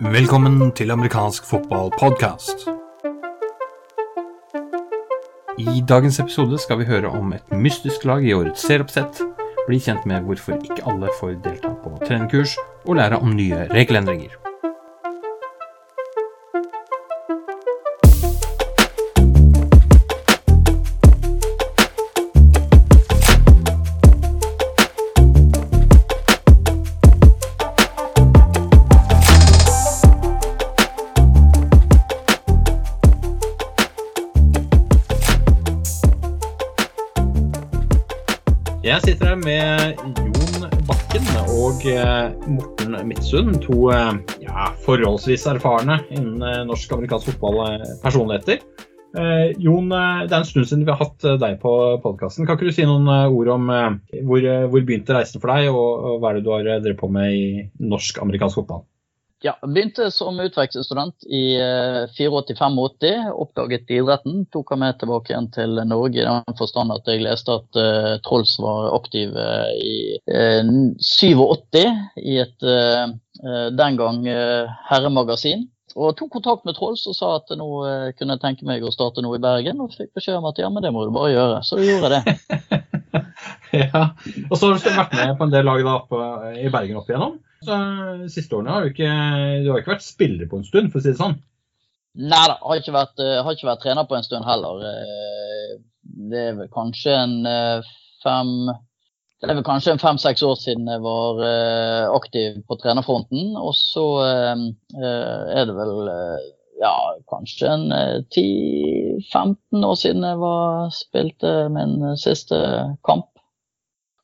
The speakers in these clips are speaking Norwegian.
Velkommen til amerikansk fotballpodkast. I dagens episode skal vi høre om et mystisk lag i årets serieoppsett, bli kjent med hvorfor ikke alle får delta på trenerkurs, og lære om nye regelendringer. Jeg sitter her med Jon Bakken og eh, Morten Midtsund. To eh, ja, forholdsvis erfarne innen eh, norsk-amerikansk fotball-personligheter. Eh, Jon, eh, det er en stund siden vi har hatt deg på podkasten. Kan ikke du si noen ord om hvor, hvor begynte reisen for deg, og, hva er det du har drevet på med i norsk-amerikansk fotball? Ja, begynte som utvekslingsstudent i eh, 84-85. Oppdaget idretten. Tok han med tilbake igjen til Norge i den forstand at jeg leste at uh, Trolls var aktiv uh, i uh, 87 i et eh, eh, den gang eh, herremagasin. Og tok kontakt med Trolls og sa at nå eh, kunne jeg tenke meg å starte noe i Bergen. Og fikk beskjed om at ja, men det må du bare gjøre. Så gjorde jeg det. ja. Og så har du vært med på en del lag da, på, i Bergen opp igjennom. Så Siste årene har du ikke, du har ikke vært spiller på en stund, for å si det sånn. Nei da, har ikke vært, eh, har ikke vært trener på en stund heller. Eh, Det er vel kanskje en eh, fem det er vel kanskje en fem-seks år siden jeg var aktiv på trenerfronten. Og så er det vel ja, kanskje en eh, 10-15 år siden jeg var, spilte min siste kamp.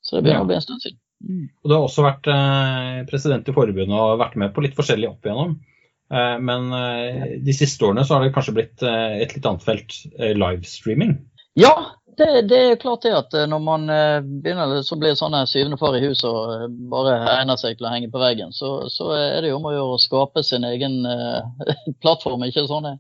Så det begynner Ja. å bli en stund siden. Og du har også vært eh, president i forbundet og vært med på litt forskjellig opp igjennom. Eh, men eh, de siste årene så har det kanskje blitt et litt annet felt, livestreaming. Ja, det, det er klart det at når man begynner, så blir sånn syvende far i huset og bare egner seg til å henge på veggen, så, så er det jo om å gjøre å skape sin egen plattform, ikke sånn det?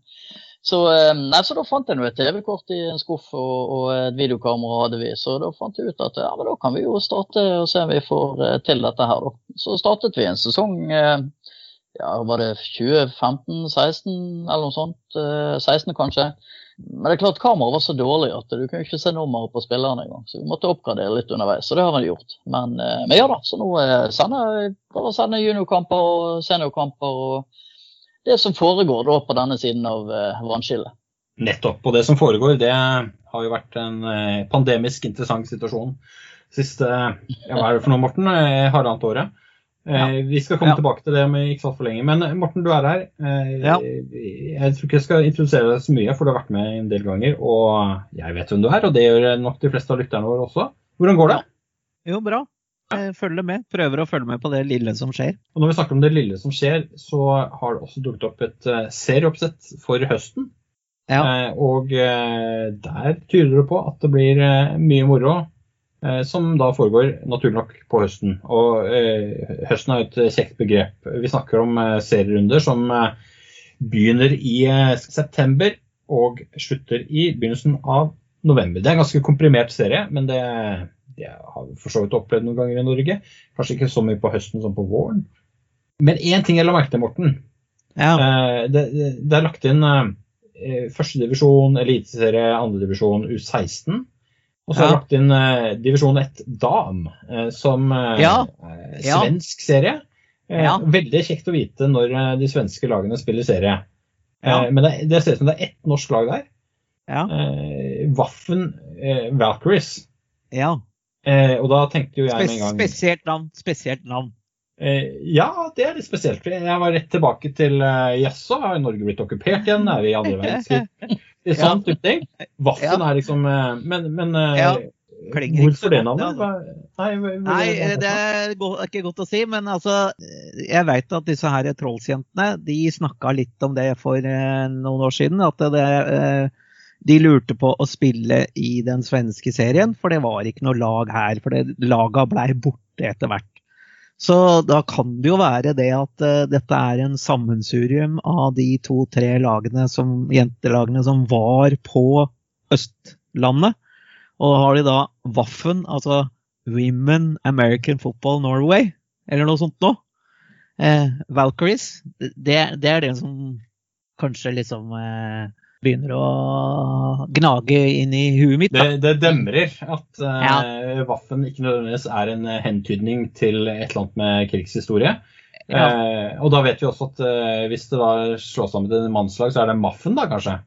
Så, eh, nei, så da fant jeg nå et TV-kort i en skuff og, og et videokamera hadde vi. Så da fant jeg ut at ja, men da kan vi jo starte og se om vi får eh, til dette her. Da. Så startet vi en sesong eh, ja, var det 2015-16 eller noe sånt. Eh, 16 kanskje. Men det er klart kameraet var så dårlig at du kunne ikke se nummeret på spillerne engang. Så vi måtte oppgradere litt underveis, så det har vi gjort. Men, men ja da, så nå sender prøver å sende juniorkamper og seniorkamper og det som foregår da på denne siden av eh, vannskillet. Nettopp. Og det som foregår, det har jo vært en eh, pandemisk interessant situasjon siste ja, hva er det for noe, Morten? Eh, Halvannet året. Ja. Vi skal komme Ja. tilbake til det om ikke så altfor lenge. Men Morten, du er her. Eh, Ja. Jeg tror ikke jeg skal introdusere deg så mye, for du har vært med en del ganger. Og jeg vet hvem du er, og det gjør nok de fleste av lytterne våre også. Hvordan går det? Jo, bra. Jeg følger med. Prøver å følge med på det lille som skjer. Og når vi snakker om det lille som skjer, så har det også dukket opp et eh, serieoppsett for høsten. Ja. Eh, og eh, der tyder det på at det blir eh, mye moro, eh, som da foregår naturlig nok på høsten. Og eh, høsten er jo et kjekt begrep. Vi snakker om eh, serierunder som eh, begynner i eh, september og slutter i begynnelsen av november. Det er en ganske komprimert serie, men det, det har vi for så vidt opplevd noen ganger i Norge. Kanskje ikke så mye på høsten som på våren. Men én ting jeg la merke til, Morten. Ja. Eh, det, det, det er lagt inn eh, førstedivisjon, eliteserie, andredivisjon, U16. Og så er det Ja. lagt inn eh, divisjon 1 dam, eh, som eh, Ja. eh, Ja. svensk serie. Eh, Ja. Veldig kjekt å vite når eh, de svenske lagene spiller serie. Ja. Eh, men det, det ser ut som det er ett norsk lag der. Ja. Eh, Waffen eh, Valkyries. ja. Eh, og da tenkte jo jeg med en gang spesielt navn. Spesielt navn. Eh, ja, det er litt spesielt. Jeg var rett tilbake til eh, Jaså, har Norge blitt okkupert igjen? Er vi i andre verdenskrig? Litt sånn type ting. Vaffen er liksom eh, Men, men eh, Ja, hvorfor det navnet? det, Nei, Nei, det er er ikke godt å si, men altså Jeg veit at disse her trollsjentene de snakka litt om det for eh, noen år siden. At det, eh, de lurte på å spille i den svenske serien, for det var ikke noe lag her. For det, laga blei borte etter hvert. Så da kan det jo være det at uh, dette er en sammensurium av de to-tre lagene som, jentelagene som var på Østlandet. Og har de da Waffen, altså Women American Football Norway, eller noe sånt nå. Eh, Valkyries, det, det er det som kanskje liksom eh, begynner å gnage inn i huet mitt. Da. Det, det demrer at uh, Waffen ikke nødvendigvis er en hentydning til et eller annet med krigshistorie. Ja. Uh, og da vet vi også at uh, hvis det var slås sammen til en mannslag, så er det Maffen, da kanskje?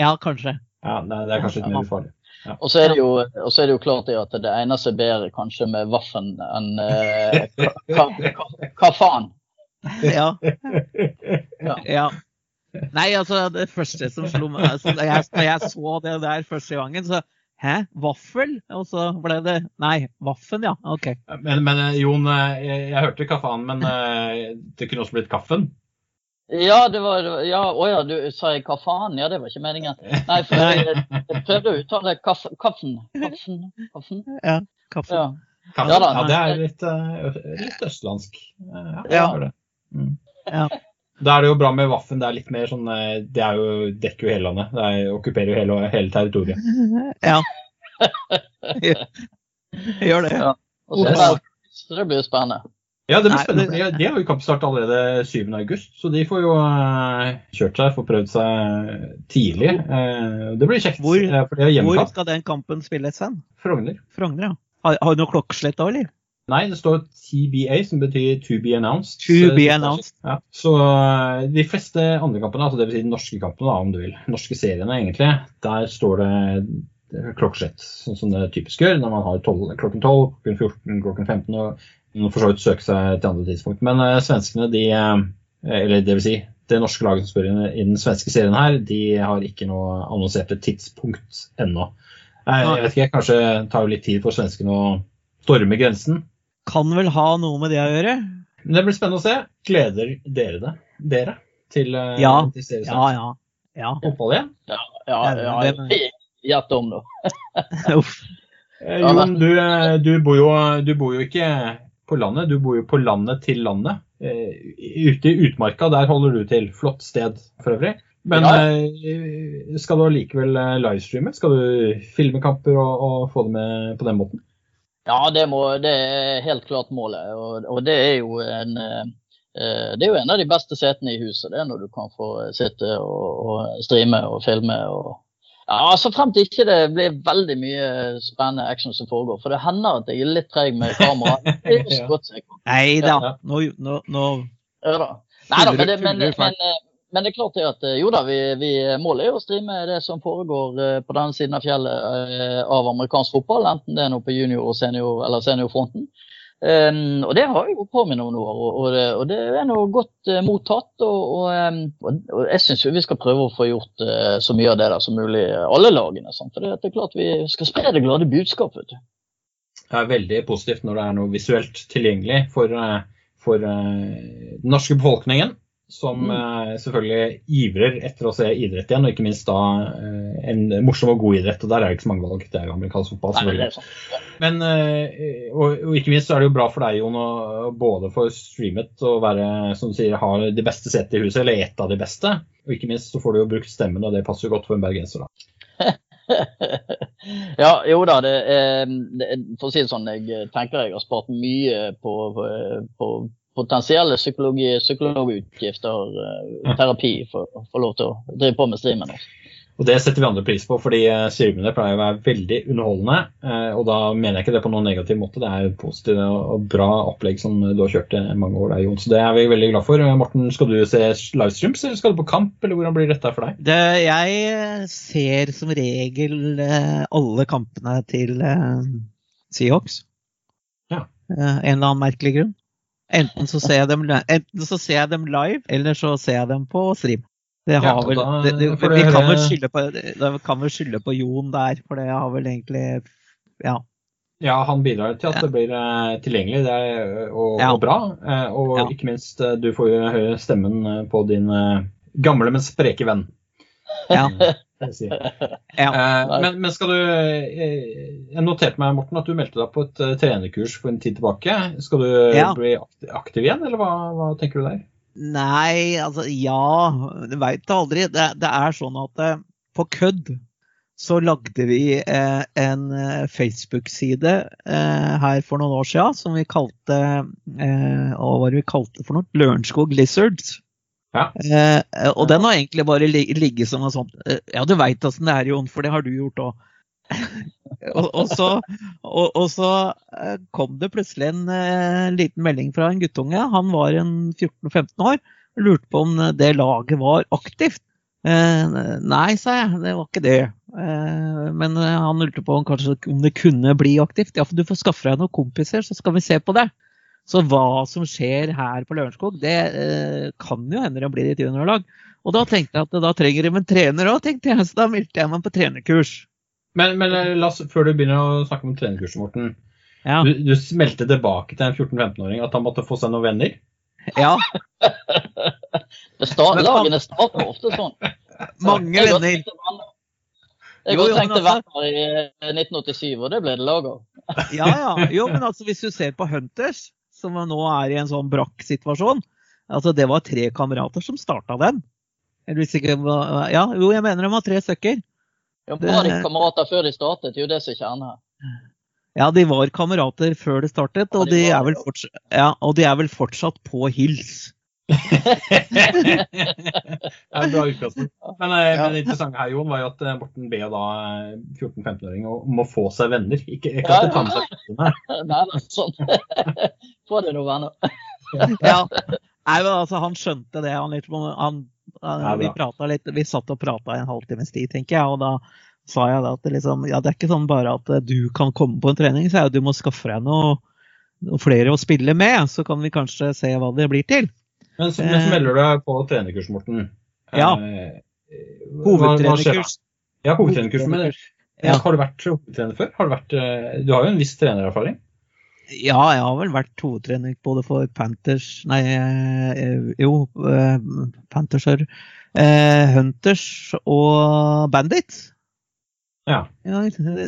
Ja, kanskje. Ja, det, det er kanskje litt mer ufarlig. Ja. Og, så er det jo, og så er det jo klart det at det eneste er bedre kanskje med Waffen enn hva, hva, hva, hva faen? Ja. ja. Nei, altså, det første som slo meg altså, da, jeg, da jeg så det der første gangen, så Hæ? Vaffel? Og så ble det Nei, Vaffen, ja. OK. Men, men Jon, jeg, jeg hørte kaffen, men det kunne også blitt kaffen? Ja, det var Ja, å ja, du sa jeg kaffen? Ja, det var ikke meningen. Nei, for jeg, jeg prøvde å uttale kaffen. Kaffen. Kaffen. kaffen. Ja, kaffen. Ja. Kaffen. Ja, da, ja, det er litt, litt østlandsk. Ja. Ja. Det. Mm. ja. Da er det jo bra med Waffen. Det er litt mer sånn Det er jo, dekker jo hele landet. Det er, okkuperer jo hele, hele territoriet. Ja. Gjør det. Ja. Og så, det, så det blir jo spennende. Ja, det blir spennende. Nei, det... De har jo kampstart allerede 7. august, så de får jo uh, kjørt seg, får prøvd seg tidlig. Uh, det blir kjekt. Hvor, for de hvor skal den kampen spilles hen? Frogner. Frogner, ja. Har, har du noe klokkeslett da, eller? Nei, det står TBA, som betyr to be announced. To be announced. Ja. Så uh, de fleste andre kampene, altså dvs. Si de norske kampene, da, om du vil, norske seriene egentlig, der står det klokkeslett, sånn som det typisk gjør når man har 12, klokken 12, klokken 14, klokken 15 og man for så vidt søke seg til andre tidspunkt. Men uh, svenskene, de uh, Eller det vil si, det norske laget som spør i, i den svenske serien her, de har ikke noe annonserte tidspunkt ennå. Jeg, jeg vet ikke, kanskje tar litt tid for svenskene å storme grensen. Kan vel ha noe med det å gjøre. Men det blir spennende å se. Gleder dere det? Dere? Til, uh, ja. til ja, ja, ja. Opphold igjen? Ja, ja, ja, ja. Gjett om, da. Uff. Jon, du, du, bor jo, du bor jo ikke på landet. Du bor jo på landet til landet. Uh, ute i utmarka, der holder du til. Flott sted for øvrig. Men ja. uh, skal du allikevel livestreame? Skal du filme kamper og, og, få det med på den måten? Ja, det, må, det er helt klart målet. Og, og det, er jo en, uh, det er jo en av de beste setene i huset. Det er når du kan få sitte og, og streame og filme. og ja, Så Frem til ikke det blir veldig mye spennende action som foregår. For det hender at jeg er litt treg med kamera. Nei da. Nå, nå, nå. Ja, da. Nei da, men, det, men, men, men, det er klart det at jo da, vi, vi målet er å streame det som foregår på denne siden av fjellet av amerikansk fotball. Enten det er noe på junior- og senior, eller seniorfronten. Um, og det har jeg jo på med noen år, og, og, det, og det, er nå godt uh, mottatt. Og, um, og jeg syns vi skal prøve å få gjort uh, så mye av det der som mulig, alle lagene. Sant? For det, er klart vi skal spre det glade budskap. vet du. Det er veldig positivt når det er noe visuelt tilgjengelig for, uh, for den norske befolkningen. Som mm. selvfølgelig ivrer etter å se idrett igjen, og ikke minst da en morsom og god idrett. og Der er det ikke så mange valg. Det er jo amerikansk fotball. selvfølgelig. Ja. Men, og, og, ikke minst så er det jo bra for deg, Jon, å både få streamet og være, som du sier, ha de beste setene i huset, eller ett av de beste. Og ikke minst så får du jo brukt stemmen, og det passer jo godt for en bergenser, da. ja, jo da. Det, det, for å si det sånn, jeg tenker jeg har spart mye på, på, på potensielle psykologi, psykologutgifter, terapi, for å få lov til å drive på med streamen. Også. Og Det setter vi andre pris på, fordi streamene pleier å være veldig underholdende. Og da mener jeg ikke det på noen negativ måte. Det er et positivt og bra opplegg som du har kjørt i mange år. der, Jon. Så det er vi veldig glad for. Morten, skal du se livestreams, eller skal du på kamp, eller hvordan blir dette for deg? Det, jeg ser som regel alle kampene til Seahawks. Ja. En eller annen merkelig grunn. Enten så dem, enten så ser jeg dem live, eller så ser jeg dem på stream. Det har vel, det, det, vi kan vel skylde på, vi på Jon der, for det har vel egentlig Ja. Ja, han bidrar til at det blir eh, tilgjengelig det er, og, Ja. og bra. Eh, og ikke minst, eh, du får jo høre stemmen eh, på din eh, gamle, men spreke venn. Ja. ja. Eh, men, men skal du eh, Jeg noterte meg, Morten, at du meldte deg på et eh, trenerkurs for en tid tilbake. Skal du Ja. bli aktiv, igjen, eller hva, hva tenker du der? Nei, altså ja Du veit aldri. Det, det er sånn at på kødd så lagde vi eh, en Facebook-side eh, her for noen år siden som vi kalte eh, Hva var det vi kalte for noe? Lørenskog Lizards. Ja. Eh, og den har egentlig bare ligget som en sånt eh, Ja, du veit åssen det er, Jon, for det har du gjort òg. og, og, så, og, og så eh, kom det plutselig en eh, liten melding fra en guttunge. Han var en 14-15 år lurte på om det laget var aktivt. Eh, nei, sa jeg, det var ikke det. Eh, men han lurte på om, kanskje, om det kunne bli aktivt. Ja, for du får skaffe deg noen kompiser, så skal vi se på det. Så hva som skjer her på Lørenskog, det eh, kan jo hende det blir et juniorlag. Og da tenkte jeg at da trenger de en trener òg, tenkte jeg. Så da meldte jeg meg på trenerkurs. Men, men eh, la oss, før du begynner å snakke om trenerkurset, Morten. Ja. Du, du smelte tilbake til en 14-15-åring at han måtte få seg noen venner? ja Det lagene starter ofte sånn. mange venner. Jeg men trengte venner i eh, 1987, og det ble det lag av. Ja, ja. Jo, men altså hvis du ser på Hunters, som nå er i en sånn brakk situasjon altså Det var tre kamerater som starta den. Ikke, ja, jo, jeg mener de var tre stykker. Ja, Var de kamerater før de startet? Det er jo det som er kjernen her. Ja, de var kamerater før det startet, og Ja, de de er vel fortsatt, ja, og de er vel fortsatt på hils. Det er bra utgangspunkt. Men, eh, Ja. men det interessante her, Jon, var jo at eh, Morten ber da eh, 14-15-åring om å få seg venner. Ikke, ikke at det de tar med seg venner. Nei, nei, sånn. Få deg noen venner. Ja. Nei, men altså, han skjønte det. Han litt, han, han, vi, litt, vi satt og prata en halvtimes tid, tenker jeg. Og da sa jeg da at det, liksom, ja, det er ikke sånn bare at eh, du kan komme på en trening, så er du må skaffe deg noe, noe flere å spille med. Så kan vi kanskje se hva det blir til. Men så, men så melder du deg på trenerkurs, Morten. Ja. Eh, da? Hovedtrenerkurs. Ja, hovedtrenerkurs. Men Ja. har du vært hovedtrener før? Har du, vært, eh, du har jo en viss trenererfaring? Ja, jeg har vel vært hovedtrener både for Panthers Nei, eh, jo, Pantherser. Panthers er eh, Hunters og Bandits. Ja. Ja,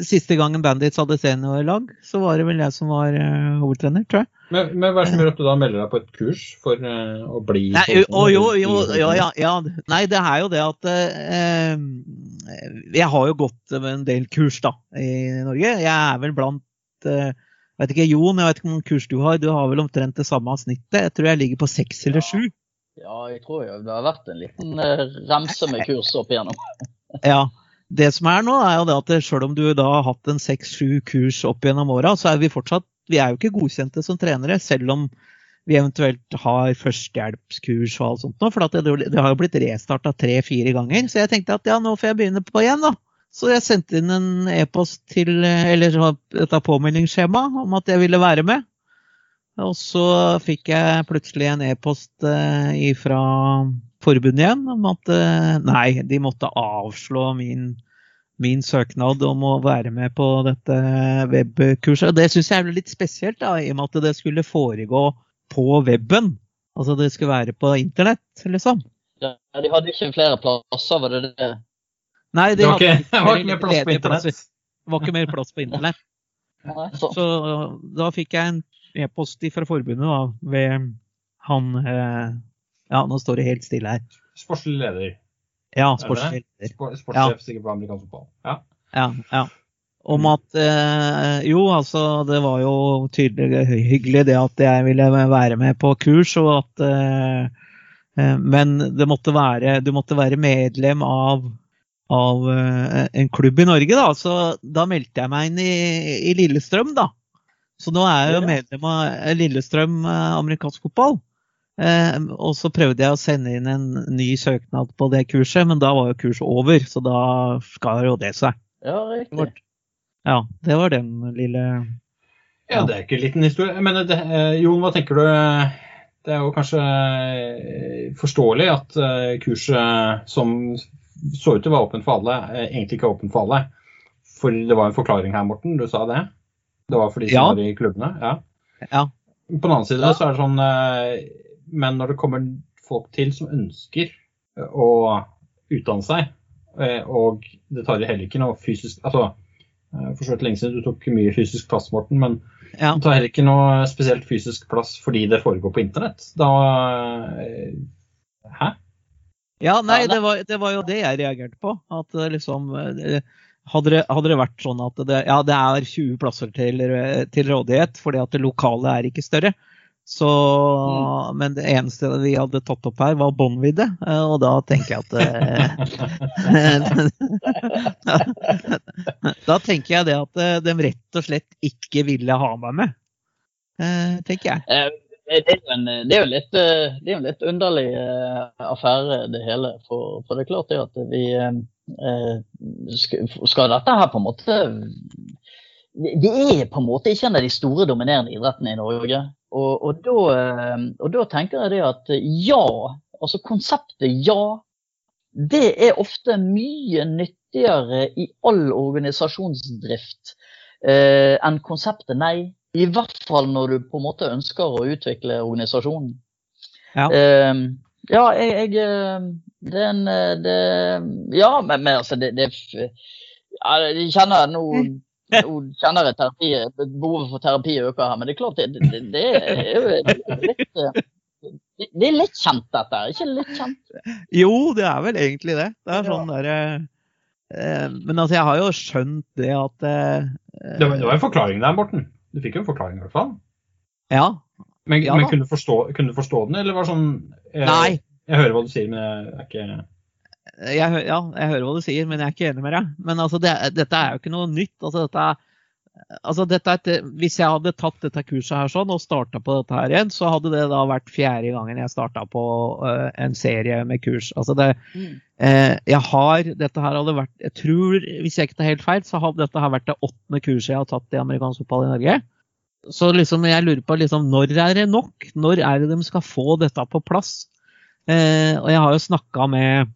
siste gangen Bandits hadde seniorlag, så var det vel jeg som var eh, hovedtrener, tror jeg. Men, men hva er det som gjør at du da melder deg på et kurs for uh, å bli Nei, jo, å, jo, jo, hovedtrener? ja, ja, ja. Nei, det er jo det at uh, Jeg har jo gått en del kurs da, i Norge. Jeg er vel blant uh, vet ikke, Jon, jeg vet ikke hvor mange kurs du har. Du har vel omtrent det samme snittet. Jeg tror jeg ligger på seks eller sju. Ja, jeg tror jo det har vært en liten remse med kurs opp igjennom. Ja. Det som er nå, er jo det at selv om du da har hatt en seks-sju kurs opp gjennom åra, så er vi fortsatt Vi er jo ikke godkjente som trenere, selv om vi eventuelt har førstehjelpskurs og alt sånt. For det, har jo blitt restarta tre-fire ganger. Så jeg tenkte at ja, nå får jeg begynne på igjen, da. Så jeg sendte inn en e-post til Eller et påmeldingsskjema om at jeg ville være med. Og så fikk jeg plutselig en e-post eh, fra forbundet igjen om at eh, nei, de måtte avslå min, min søknad om å være med på dette webkurset. Det syns jeg er litt spesielt, da, i og med at det skulle foregå på weben. Altså det skulle være på internett, liksom. Ja, de hadde ikke flere plasser, var det det? Nei, de Det var ikke, hadde ikke mer plass på internett. Det var ikke mer plass på internett. Sånn. Så da fikk jeg en e-post fra forbundet da, ved han eh, Ja, nå står det helt stille her. Sportslig leder. Ja, det? sportsleder. Sportssjef sikkert på amerikansk fotball. Ja. Ja, ja. Om at eh, Jo, altså, det var jo tydelig hyggelig det at jeg ville være med på kurs, og at eh, eh, Men det måtte være, du måtte være medlem av, av eh, en klubb i Norge, da. Så da meldte jeg meg inn i, i Lillestrøm, da. Så nå er jeg jo medlem av Lillestrøm eh, amerikansk fotball. Eh, og så prøvde jeg å sende inn en ny søknad på det kurset, men da var jo kurset over, så da skar jo det seg. Ja, riktig. Ja, det var den lille ja, det er ikke en liten historie. Men det, eh, Jon, hva tenker du? Det er jo kanskje eh, forståelig at eh, kurset som så ut til å være åpent for alle, egentlig ikke er åpent for alle. For det var en forklaring her, Morten. Du sa det. Det var for de som Ja. var i klubbene. Ja. Ja. På den annen side Ja. så er det sånn eh, Men når det kommer folk til som ønsker eh, å utdanne seg, eh, og det tar heller ikke noe fysisk Altså, eh, for så vidt lenge siden du tok mye fysisk plass, Morten, men Ja. det tar heller ikke noe spesielt fysisk plass fordi det foregår på internett. Da Hæ? Ja, nei, det var, det var jo det jeg reagerte på. At liksom hadde det, hadde det vært sånn at det, ja, det er 20 plasser til, til rådighet fordi at det lokale er ikke større, så, mm. Men det eneste vi hadde tatt opp her, var båndvidde, eh, og da tenker jeg at eh, Da tenker jeg det at eh, de rett og slett ikke ville ha meg med, tenker jeg. Det er, jo en, det er jo litt, er en litt underlig affære, det hele. For, for, det er klart det at vi Skal dette her på en måte det er på en måte ikke en av de store dominerende idrettene i Norge. Og, og, da, eh, og, da, tenker jeg det at ja, altså konseptet ja, det er ofte mye nyttigere i all organisasjonsdrift eh, enn konseptet nei. I hvert fall når du på en måte ønsker å utvikle organisasjonen. Ja, eh, ja jeg, jeg, eh, det er en det, Ja, men, men altså det, det ja, Jeg kjenner nå nå kjenner jeg terapi, behovet for terapi øker her, men det er klart det, det, det er jo litt eh, det er litt kjent, dette. Ikke litt kjent? Jo, det er vel egentlig det. Det er sånn der, eh, Men altså, jeg har jo skjønt det at eh, det, var, det var en forklaring der, Morten. Du fikk jo en forklaring i hvert fall. Ja. Men, ja, men kunne, du forstå, kunne, du forstå, den, eller var det sånn jeg, Nei. Jeg hører hva du sier, men jeg er ikke jeg, ja, jeg hører hva du sier, men jeg er ikke enig med deg. Men altså, det, dette er jo ikke noe nytt. Altså, dette, altså, dette et, hvis jeg hadde tatt dette kurset her sånn og starta på dette her igjen, så hadde det da vært fjerde gangen jeg starta på uh, en serie med kurs. Altså det, mm. uh, jeg har, dette her hadde vært, jeg tror, Hvis jeg ikke tar helt feil, så hadde dette her vært det åttende kurset jeg har tatt i amerikansk fotball i Norge. Så liksom, jeg lurer på liksom, når er det nok? Når er det de skal få dette på plass? Uh, og jeg har jo snakka med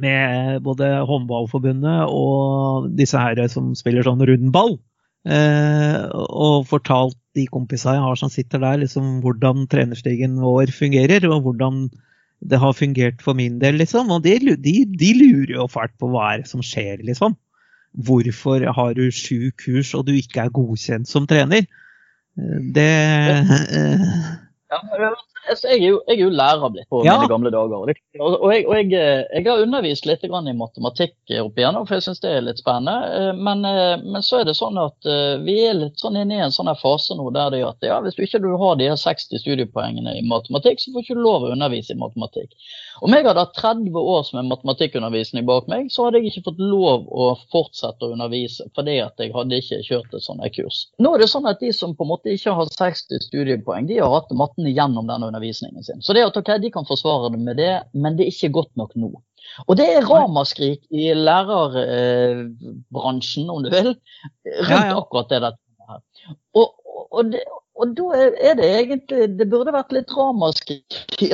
med både håndballforbundet og disse her som spiller sånn rundball. Eh, og fortalt de kompisene jeg har som sitter der, liksom, hvordan trenerstigen vår fungerer. Og hvordan det har fungert for min del, liksom. Og de, de, de lurer jo fælt på hva er det som skjer, liksom. Hvorfor har du sju kurs og du ikke er godkjent som trener? Eh, det eh, ja, altså, jeg, er jo, jeg, er jo, lærer blitt på ja. mine gamle dager. Og, og, jeg, og jeg, eh, jeg, har undervist litt i matematikk opp igjennom, for jeg syns det er litt spennende. Eh, men, eh, men, så er det sånn at vi er litt sånn inne i en sånn fase nå der det er at ja, hvis du ikke har de 60 studiepoengene i matematikk, så får du ikke lov å undervise i matematikk. Om jeg hadde hatt 30 år som en matematikkundervisning bak meg, så hadde jeg ikke fått lov å fortsette å undervise fordi at jeg hadde ikke kjørt et sånt kurs. Nå er det sånn at de som på en måte ikke har 60 studiepoeng, de har hatt matten gjennom denne undervisningen sin. Så det at okay, de kan forsvare det med det, men det er ikke godt nok nå. Og det er ramaskrik i lærerbransjen, om du vil, rundt akkurat det der. Og, og, det, og da er det egentlig Det burde vært litt ramaskrik i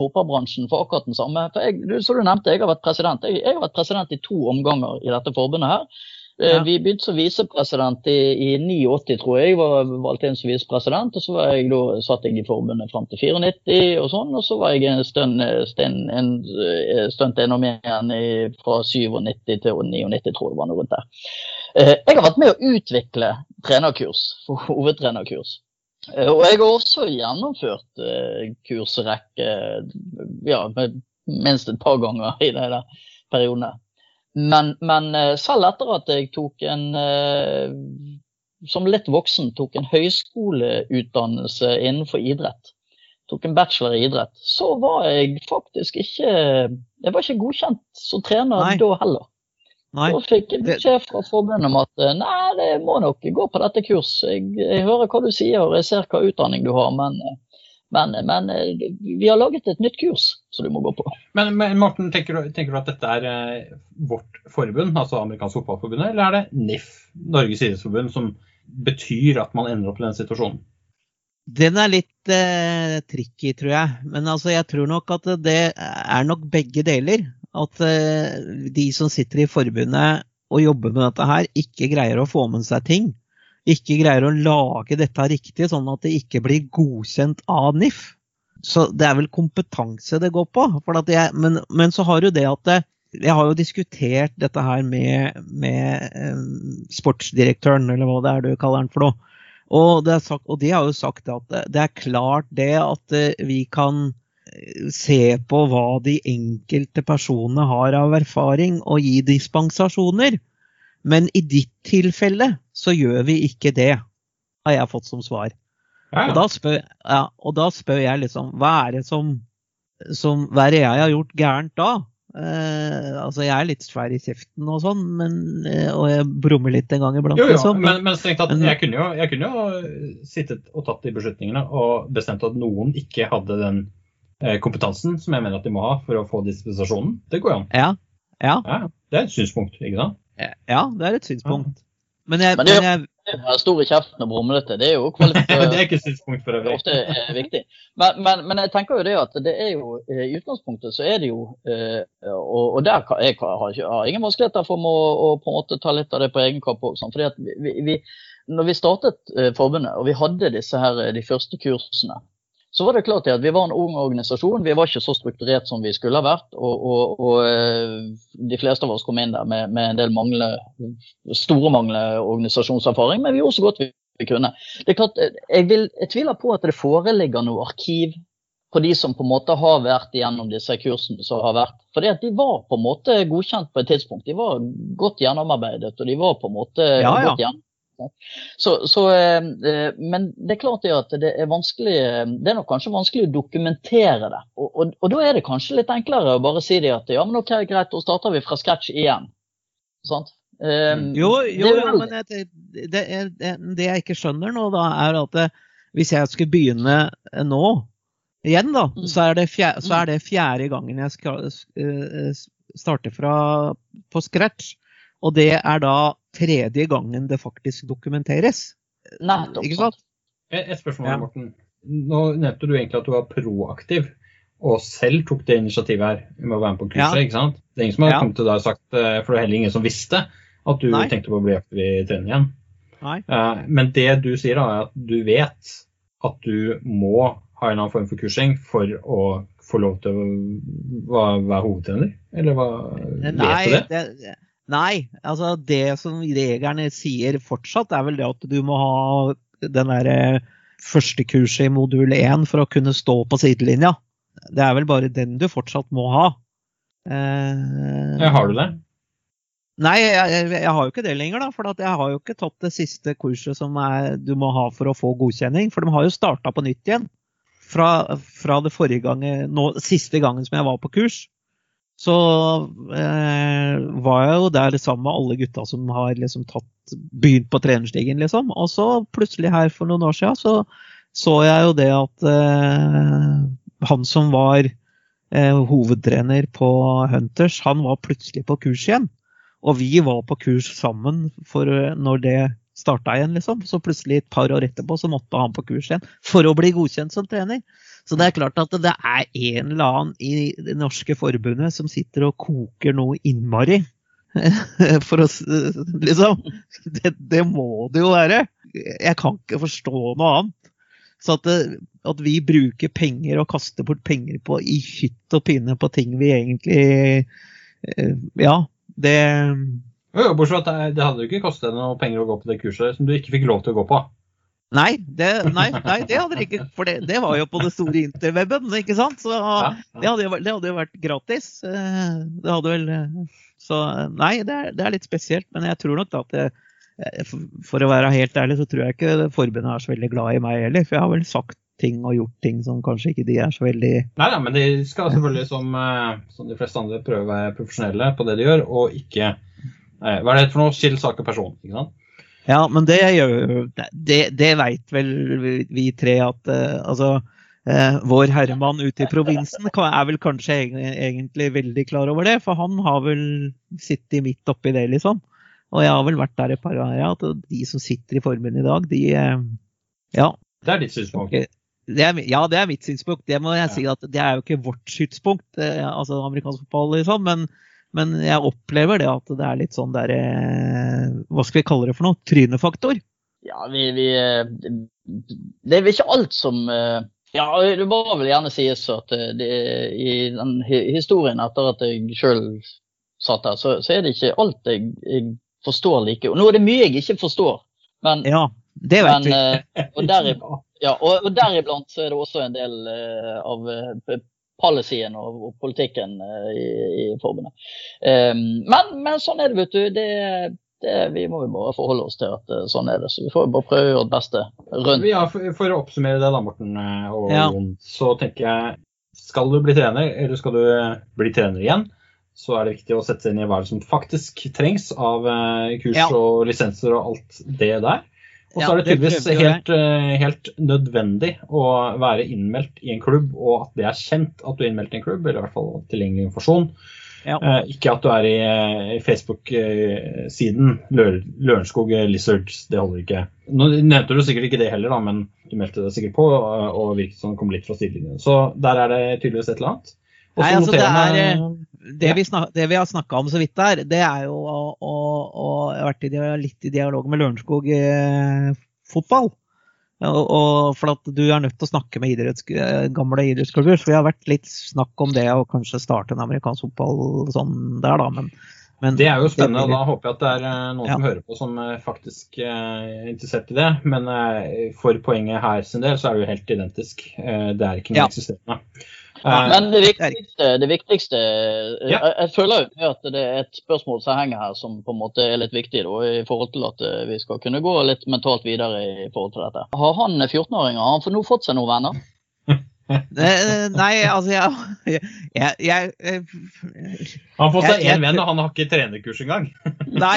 fotballbransjen for akkurat den samme. For jeg, som du nevnte, jeg har vært president. Jeg, jeg har vært president i to omganger i dette forbundet her. Eh, ja. Vi begynte som visepresident i, i 89, tror jeg. Var valgt inn som visepresident. Og så var jeg da, satt jeg i forbundet fram til 94 og sånn. Og så var jeg en stund, stund, en eh, innom igjen fra 97 til 99, tror jeg det var noe rundt der. Eh, jeg har vært med å utvikle trenerkurs, hovedtrenerkurs. Og jeg har også gjennomført kursrekke ja, minst et par ganger i denne perioden. Men, men, eh, selv etter at jeg tok en eh, som litt voksen tok en høyskoleutdannelse innenfor idrett, tok en bachelor i idrett, så var jeg faktisk ikke Jeg var ikke godkjent som trener nei. da heller. Nei. Da fikk jeg beskjed fra forbundet om at eh, nei, det må nok gå på dette kurs. Jeg, jeg hører hva du sier og jeg ser hva utdanning du har, men men, men, eh, vi har laget et nytt kurs som du må gå på. Men, men Morten, tenker du, tenker du, at dette er eh, vårt forbund, altså Amerikansk fotballforbund, eller er det NIF, Norges idrettsforbund, som betyr at man ender opp i den situasjonen? Den er litt eh, tricky, tror jeg. Men altså, jeg tror nok at det er nok begge deler. At eh, de som sitter i forbundet og jobber med dette her, ikke greier å få med seg ting ikke greier å lage dette riktig, sånn at det ikke blir godkjent av NIF. Så det er vel kompetanse det går på. Jeg, men, men, så har du det at det, jeg har jo diskutert dette her med, med eh, sportsdirektøren, eller hva det er du kaller den for noe. Og, sagt, og de har jo sagt at det, det er klart det at uh, vi kan eh, se på hva de enkelte personene har av erfaring, og gi dispensasjoner. Men i ditt tilfelle så gjør vi ikke det, har jeg fått som svar. Ja, Og, da spør, ja, og da spør jeg liksom Hva er det som, som Hva er det jeg har gjort gærent da? Eh, altså Jeg er litt svær i kjeften og sånn, men, eh, og jeg brummer litt en gang iblant. Jo, jo, liksom. men, men strengt tatt, jeg kunne, jo, jeg kunne jo sittet og tatt de beslutningene og bestemt at noen ikke hadde den eh, kompetansen som jeg mener at de må ha for å få dispensasjonen. Det går jo an. Ja, ja, Ja, det er et synspunkt, ikke sant? Ja, det er et synspunkt. Men jeg, Men det- men jeg Det å være stor kjeften og brumlete, det er jo det er ikke synspunkt for øvrig. ofte er viktig. Men, men, men jeg tenker jo det at det er jo eh, i utgangspunktet så er det jo eh, Og, og der kan, jeg har, har ingen vanskeligheter for å, å på en måte ta litt av det på egen kapp òg. Fordi at vi, vi, vi, når vi startet eh, forbundet og vi hadde disse her, de første kursene, så var det klart at vi var en ung organisasjon. Vi var ikke så strukturert som vi skulle ha vært. Og, og, og eh, de fleste av oss kom inn der med, med en del mangle, store mangler organisasjonserfaring, men vi gjorde så godt vi kunne. Det er klart, eh, jeg, vil, jeg tviler på at det foreligger noe arkiv på de som på en måte har vært gjennom disse kursene som har vært. Fordi at de var på en måte godkjent på et tidspunkt. De var godt gjennomarbeidet, og de var på en måte Ja, ja. godt gjennom. Så, så, eh, men det er klart det at det er vanskelig eh, Det er nok kanskje vanskelig å dokumentere det. Og, og, og da er det kanskje litt enklere å bare si det at ja, men ok, greit, da starter vi fra scratch igjen. Sant? Um, Jo, jo, det, ja, men det, det, er- det, jeg ikke skjønner nå, da, er at hvis jeg skulle begynne nå igjen, da, Mm. så er, det fjerde, så er det fjerde gangen jeg skal starte fra på scratch. Og det er da tredje gangen det faktisk dokumenteres. Nettopp. Ikke sant? Et, spørsmål, Ja. Morten. Nå nevnte du egentlig at du var proaktiv, og selv tok det initiativet her med å være med på kurset. Ja. ikke sant? Det er ingen som har Ja. kommet til deg og sagt, eh, for det er heller ingen som visste, at du Nei. tenkte på å bli aktiv i trening igjen. Nei. Eh, Men det du sier, da, er at du vet at du må ha en annen form for kursing for å få lov til å være hovedtrener? Eller hva, vet du det? det, nei, altså det som reglene sier fortsatt, er vel det at du må ha den derre første kurset i modul 1 for å kunne stå på sidelinja. Det er vel bare den du fortsatt må ha. Eh, har du det? Nei, jeg, jeg, har jo ikke det lenger, da. For at jeg har jo ikke tatt det siste kurset som er, du må ha for å få godkjenning. For de har jo starta på nytt igjen. Fra, fra det forrige gangen, nå, siste gangen som jeg var på kurs, så eh, var jeg jo der sammen med alle gutta som har liksom tatt, begynt på trenerstigen, liksom. Og så plutselig her for noen år siden så så jeg jo det at eh, han som var eh, hovedtrener på Hunters, han var plutselig på kurs igjen. Og vi var på kurs sammen for eh, når det starta igjen, liksom. Så plutselig et par år etterpå så måtte han på kurs igjen for å bli godkjent som trener. Så det er klart at det er en eller annen i det norske forbundet som sitter og koker noe innmari. For å Liksom. Det, det må det jo være. Jeg kan ikke forstå noe annet. Så at, det, at vi bruker penger og kaster bort penger på i hytt og pinne på ting vi egentlig eh, Ja, det Jo, bortsett fra at det, hadde jo ikke kostet noe penger å gå på det kurset som du ikke fikk lov til å gå på. Nei, det, nei, nei, det hadde det ikke. For det, det var jo på det store interweben, ikke sant? Så det hadde, jo, det hadde jo vært gratis. Eh, Det hadde vel eh, Så nei, det er, det er litt spesielt. Men jeg tror nok da at det, eh, for- å være helt ærlig, så tror jeg ikke forbundet er så veldig glad i meg heller. For jeg har vel sagt ting og gjort ting som kanskje ikke de er så veldig Nei da, men de skal selvfølgelig, som, eh, som de fleste andre, prøve å være profesjonelle på det de gjør, og ikke eh, Hva er det for noe? Skill sak og person. ikke sant? Ja, men det gjør Det, det veit vel vi- tre at uh, altså uh, Vår herremann ute i provinsen er vel kanskje egentlig veldig klar over det, for han har vel sittet midt oppi det, liksom. Og jeg har vel vært der et par ganger, at de som sitter i forbundet i dag, de uh, Ja. Det er ditt synspunkt. Det er, ja, det er mitt synspunkt. Det må jeg si at det er jo ikke vårt synspunkt, altså amerikansk fotball, liksom. Men, men jeg opplever det at det er litt sånn der eh, Hva skal vi kalle det for noe? Trynefaktor. Ja, vi, vi eh, Det er vel ikke alt som eh, Ja, det må vel gjerne sies at det, i den historien etter at jeg sjøl satt der, så, så er det ikke alt jeg, jeg forstår like. Og nå er det mye jeg ikke forstår, men, Ja, det vet men vi. og, deriblant, ja, og, og deriblant så er det også en del av policyen og, og politikken eh, i, i forbundet. Um, men, men sånn er det, vet du. Det, det, vi må jo bare forholde oss til at sånn er det. Så vi får jo bare prøve å gjøre det beste rundt. Ja, for, for å oppsummere det da, Morten og Ja. Jon, så tenker jeg skal du bli trener, eller skal du bli trener igjen, så er det viktig å sette seg inn i hva som faktisk trengs av eh, kurs Ja. og lisenser og alt det der. Og så Ja, er det tydeligvis helt, eh, helt nødvendig å være innmeldt i en klubb, og at det er kjent at du er innmeldt i en klubb, eller i hvert fall tilgjengelig informasjon. Ja. Eh, ikke at du er i Facebook-siden Lø- Lørenskog Lizards, det holder ikke. Nå nevnte du sikkert ikke det heller, da, men du meldte deg sikkert på og, virket som det kom litt fra sidelinjen. Så der er det tydeligvis et eller annet. Og så Nei, altså, det er, eh, Det vi, snak, det vi har snakka om så vidt der, det er jo å, å, å jeg har vært i, litt i dialog med Lørenskog eh, fotball. Og, og for at du er nødt til å snakke med idretts, eh, gamle idrettsklubber. Så vi har vært litt snakk om det å kanskje starte en amerikansk fotball sånn der, da. Men, men Det er jo spennende, og da håper jeg at det er eh, noen Ja. som hører på som eh, faktisk er interessert i det. Men for poenget her sin del, så er det jo helt identisk. Det er ikke noe Ja. eksisterende. Ja, Men det viktigste, det viktigste Ja. jeg, jeg føler jo at det er et spørsmål som henger her som på en måte er litt viktig da, i forhold til at eh, vi skal kunne gå litt mentalt videre i forhold til dette. Har han 14-åringer har han for nå fått seg noen venner? Nei, altså jeg, jeg, jeg, jeg Han har fått seg én venn, og han har ikke trenerkurs engang. Nei.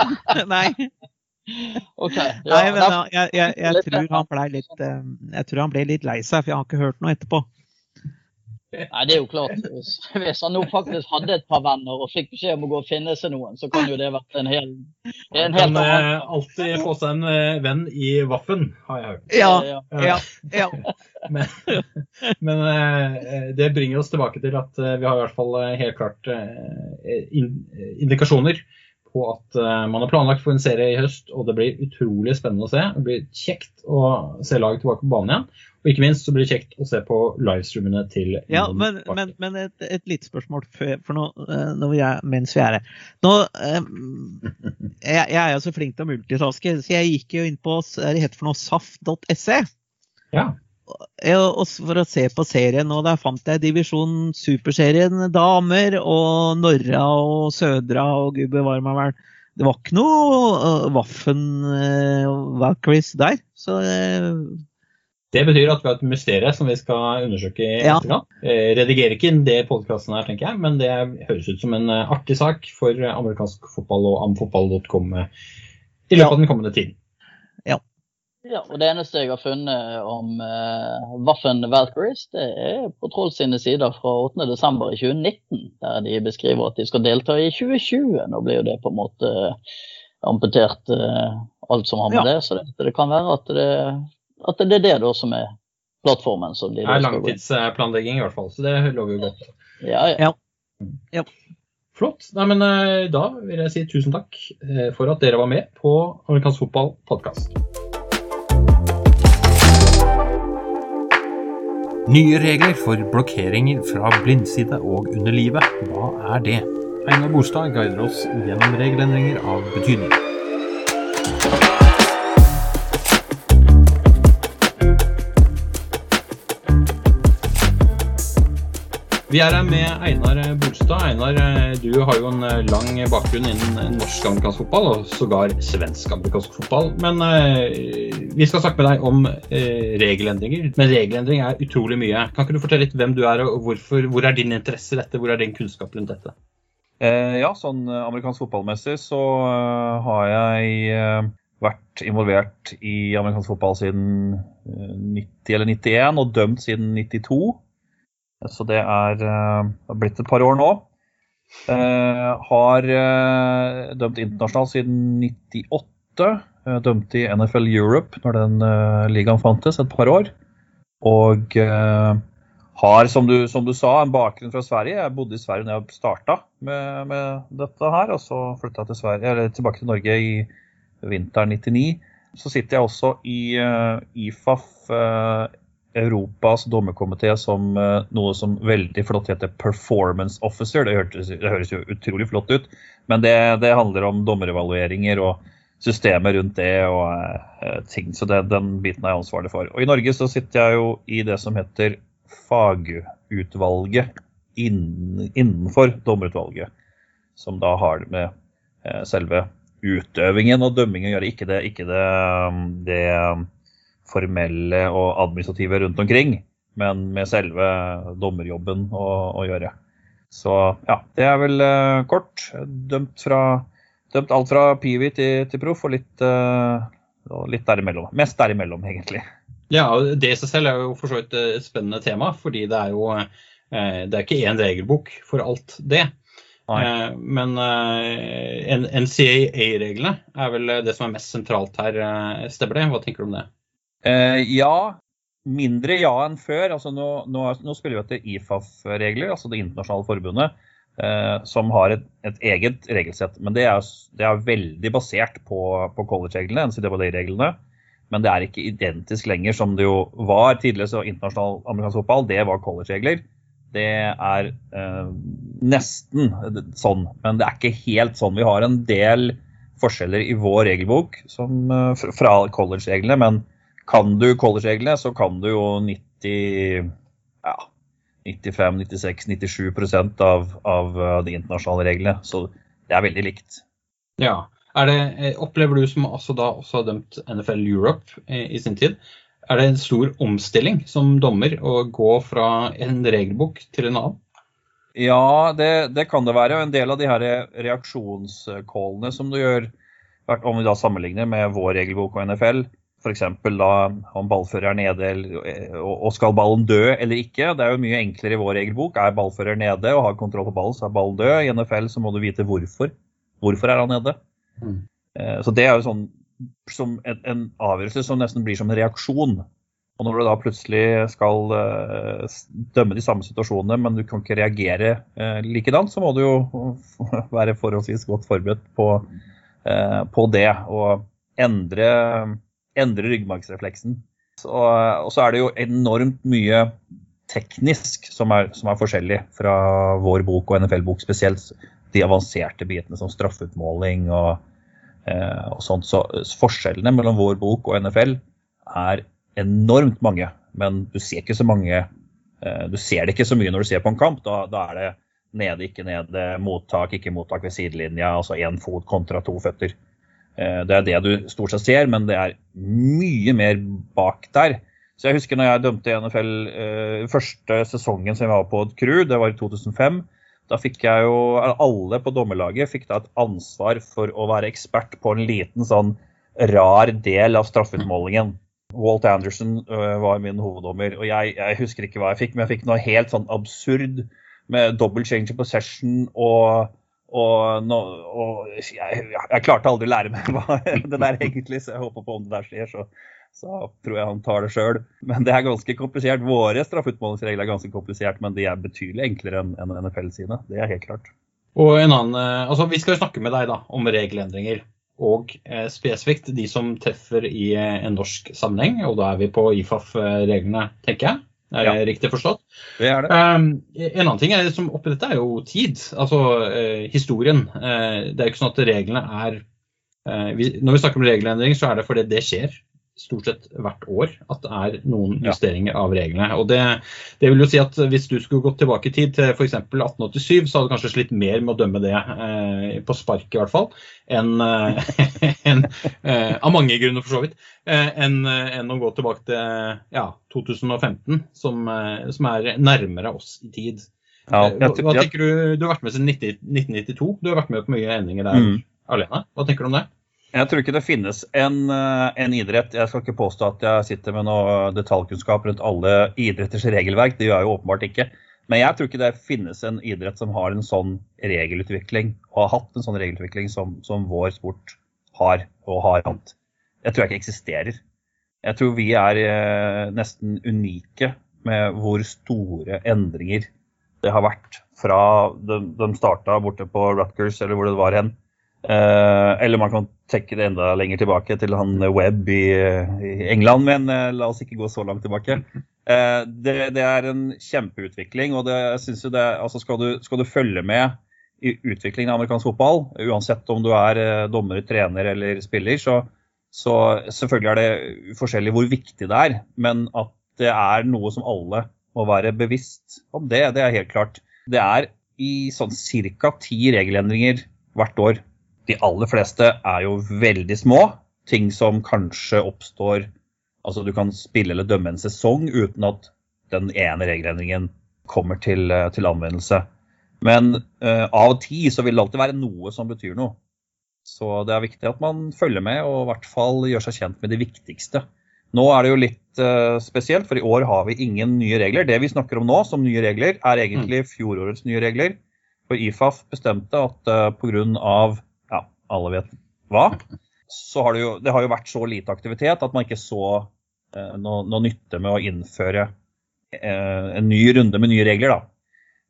Nei. Okay, Ja, Nei, men da- da, jeg, jeg, jeg, tror han ble litt, eh, jeg tror han ble litt lei seg, for jeg har ikke hørt noe etterpå. Nei, det er jo klart. Hvis, hvis han nå faktisk hadde et par venner og fikk beskjed om å gå og finne seg noen, så kan jo det vært en hel, en Han kan annen eh, alltid få seg en eh, venn i Vaffen, har jeg hørt. Ja, Ja. ja, ja. Men, men eh, det bringer oss tilbake til at vi har i hvert fall helt klart indikasjoner på at eh, man har planlagt for en serie i høst, og det blir utrolig spennende å se. Det blir kjekt å se laget tilbake på banen igjen. Og ikke minst så blir det kjekt å se på livestreamene til Ja, men, men, men et, et lite spørsmål for, for nå, eh, vi er, mens vi er her. Nå, eh, jeg, jeg er jo så flink til å multitaske, så jeg gikk jo inn på det heter for noe saft.se. Ja. For å se på serien, og der fant jeg divisjon superserien damer og Norra og Sødra og gud bevare meg vel. Det var ikke noe uh, Waffen uh, Valkyries der. Så uh, Det betyr at vi har et mysterium som vi skal undersøke i Ja. etterkant. Eh, redigerer ikke inn det podkasten her, tenker jeg, men det høres ut som en eh, artig sak for eh, amerikansk fotball og amfotball.com eh, i løpet av den kommende tiden. Ja, og Det eneste jeg har funnet om uh, Waffen Valkyries, det er på Troll sine sider fra 8.12. i 2019, der de beskriver at de skal delta i 2020. Nå blir jo det på en måte amputert eh, alt som har med Ja. det, så det, det kan være at det, at det er det da som er plattformen. som de Det er langtidsplanlegging i hvert fall, så det lover jo godt. Ja, ja. Ja. Flott. Nei, men eh, Da vil jeg si tusen takk eh, for at dere var med på Amerikansk fotball podkast. Nye regler for blokkeringer fra blindside og underlivet. Hva er det? Einar Borstad guider oss gjennom regelendringer av betydning. Vi er her med Einar Bolstad. Einar, eh, du har jo en eh, lang bakgrunn innen norsk amerikansk fotball, og sågar svensk amerikansk fotball. Men eh, vi skal snakke med deg om eh, regelendringer. Men regelendring er utrolig mye. Kan ikke du fortelle litt hvem du er, og hvorfor, hvor er din interesse i dette? Hvor er din kunnskap rundt dette? Eh, ja, sånn eh, amerikansk fotballmessig så uh, har jeg uh, vært involvert i amerikansk fotball siden eh, 90 eller 91 og dømt siden 92. Så det er, eh, det har blitt et par år nå. Eh, har eh, dømt internasjonalt siden 98. Eh, dømte i NFL Europe når den eh, ligaen fantes, et par år. Og eh, har, som du, som du sa, en bakgrunn fra Sverige. Jeg bodde i Sverige da jeg starta med, med dette her, og så flytta jeg til Sverige, tilbake til Norge i vinteren 99. Så sitter jeg også i uh, IFAF, eh, Europas dommerkomité, som eh, noe som veldig flott heter performance officer. Det, hørtes, det høres jo utrolig flott ut, men det, det handler om dommerevalueringer og systemet rundt det og eh, ting. Så det, den biten er jeg ansvarlig for. Og i Norge så sitter jeg jo i det som heter fagutvalget innen, innenfor dommerutvalget, som da har det med eh, selve utøvingen og dømmingen å gjøre, ikke det, ikke det, det formelle og administrative rundt omkring, men med selve dommerjobben å, å gjøre. Så ja, det er vel uh, kort. Dømt, fra, dømt alt fra Pivi til, til proff og litt, uh, litt derimellom. Mest derimellom, egentlig. Ja, det i seg selv er jo for så vidt et spennende tema, fordi det er jo uh, det er ikke én regelbok for alt det. Eh, men eh, NCAA-reglene er vel det som er mest sentralt her, stemmer det? Hva tenker du om det? Eh, ja, mindre ja enn før. Altså nå, nå, nå spiller vi etter IFAF-regler, altså det internasjonale forbundet, eh, som har et, et, eget regelsett. Men det er, det er veldig basert på, på college-reglene, NCAA-reglene. Men det er ikke identisk lenger som det jo var tidligere. Så internasjonal amerikansk fotball, det var college-regler det er eh, nesten sånn, men det er ikke helt sånn. Vi har en del forskjeller i vår regelbok som, eh, fra college-reglene, men kan du college-reglene, så kan du jo 90, ja, 95, 96, 97 av, av eh, de internasjonale reglene. Så det er veldig likt. Ja. Det, eh, opplever du, som også da også har dømt NFL Europe i, i sin tid, er det en stor omstilling som dommer å gå fra en regelbok til en annen? Ja, det, det kan det være. En del av de her reaksjonscallene som du gjør, om vi da sammenligner med vår regelbok og NFL, f.eks. om ballfører er nede og skal ballen dø eller ikke. Det er jo mye enklere i vår regelbok. Er ballfører nede og har kontroll på ballen, så er ballen død. I NFL så må du vite hvorfor. Hvorfor er han nede? Mm. Eh, så det er jo sånn som en, en, avgjørelse som nesten blir som en reaksjon. Og når du da plutselig skal uh, dømme de samme situasjonene, men du kan ikke reagere uh, likedan, så må du jo være forholdsvis godt forberedt på, uh, på det. Og endre, endre ryggmargsrefleksen. Og så er det jo enormt mye teknisk som er, som er forskjellig fra vår bok og NFL-bok, spesielt de avanserte bitene som straffeutmåling og Eh, og sånt. Så forskjellene mellom vår bok og NFL er enormt mange. Men du ser ikke så mange eh, Du ser det ikke så mye når du ser på en kamp. Da, da er det nede, ikke nede, mottak, ikke mottak ved sidelinja. Altså én fot kontra to føtter. Eh, det er det du stort sett ser, men det er mye mer bak der. Så jeg husker når jeg dømte i NFL første sesongen som jeg var på et crew, det var i 2005. Da fikk jeg jo, Alle på dommerlaget fikk da et ansvar for å være ekspert på en liten sånn rar del av straffeutmålingen. Walt Anderson eh, var min hoveddommer, og jeg, jeg, husker ikke hva jeg fikk, men jeg fikk noe helt sånn absurd med double change of possession og, og, nå, og jeg, jeg, klarte aldri å lære meg hva det der egentlig, så jeg håper på om det der skjer, så så tror jeg han tar det sjøl. Men det er ganske komplisert. Våre straffeutmålingsregler er ganske komplisert, men de er betydelig enklere enn NFL sine. Det er helt klart. Og en annen, eh, altså Vi skal snakke med deg da, om regelendringer. Og eh, spesifikt de som treffer i eh, en norsk sammenheng. Og da er vi på IFAF-reglene, tenker jeg. Er det ja. riktig forstått? Det er det. Um, en annen ting er, som oppi dette er jo tid. Altså uh, historien. Uh, det er jo ikke sånn at reglene er uh, vi, Når vi snakker om regelendring, så er det fordi det skjer stort sett hvert år at det er noen justeringer ja. av reglene. Og det, det, vil jo si at Hvis du skulle gått tilbake i tid til f.eks. 1887, så hadde du kanskje slitt mer med å dømme det eh, på spark i hvert fall, enn eh, en, eh, Av mange grunner, for så vidt. Eh, enn en å gå tilbake til ja, 2015, som, eh, som, er nærmere oss i tid. Ja, eh, hva, hva tenker du, du har vært med siden 1992. Du har vært med på mye endringer der mm. alene. Hva tenker du om det? Jeg tror ikke det finnes en, eh, en, idrett Jeg skal ikke påstå at jeg sitter med noe detaljkunnskap rundt alle idretters regelverk, det gjør jeg jo åpenbart ikke. Men jeg tror ikke det finnes en idrett som har en sånn regelutvikling, og har hatt en sånn regelutvikling som, som vår sport har og har hatt. Jeg tror jeg ikke eksisterer. Jeg tror vi er eh, nesten unike med hvor store endringer det har vært fra de, de starta borte på Rutgers eller hvor det var hen, eller man kan trekke det enda lenger tilbake til han Webb i, i England, men uh, la oss ikke gå så langt tilbake. Uh, det, det, er en kjempeutvikling, og det, synes jo det, altså skal, du, skal, du, følge med i utviklingen av amerikansk fotball, uansett om du er dommer, trener eller spiller, så, så selvfølgelig er det forskjellig hvor viktig det er. Men at det er noe som alle må være bevisst om det, det er helt klart. Det er i sånn ca. ti regelendringer hvert år de aller fleste er jo veldig små. Ting som kanskje oppstår Altså du kan spille eller dømme en sesong uten at den ene regelendringen kommer til, eh, til anvendelse. Men uh, av og til så vil det alltid være noe som betyr noe. Så det er viktig at man følger med og i hvert fall gjør seg kjent med det viktigste. Nå er det jo litt uh, spesielt, for i år har vi ingen nye regler. Det vi snakker om nå som nye regler, er egentlig mm. fjorårets nye regler. For IFAF bestemte at uh, pga. Alle vet hva, så har det jo det har jo vært så lite aktivitet at man ikke så eh, noe, noe nytte med å innføre eh, en ny runde med nye regler. da.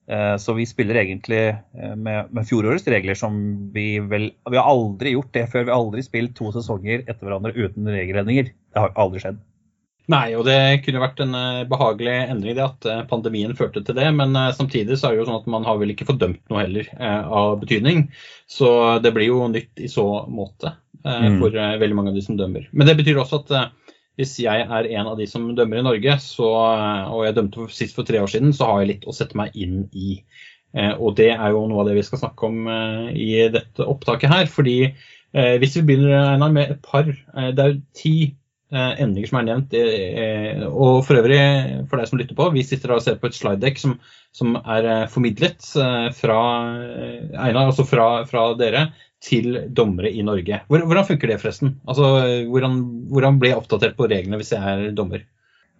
Eh, så vi spiller egentlig eh, med, med, fjorårets regler som vi vel Vi har aldri gjort det før. Vi har aldri spilt to sesonger etter hverandre uten regelendringer. Det har aldri skjedd. Nei, og det kunne vært en eh, behagelig endring det at pandemien førte til det. Men samtidig så er det jo sånn at man har vel ikke fordømt noe heller av betydning. Så det blir jo nytt i så måte mm. for veldig mange av de som dømmer. Men det betyr også at hvis jeg er en av de som dømmer i Norge, så, og jeg dømte sist for tre år siden, så har jeg litt å sette meg inn i. Eh, og det er jo noe av det vi skal snakke om eh, i dette opptaket her. fordi eh, hvis vi begynner Einar, med et par Det er jo ti endringer som er nevnt. Og for øvrig, for deg som lytter på, vi sitter og ser på et slide som, som er formidlet fra Einar, altså fra, fra dere til dommere i Norge. Hvordan funker det, forresten? Altså, hvordan, hvordan blir jeg oppdatert på reglene hvis jeg er dommer?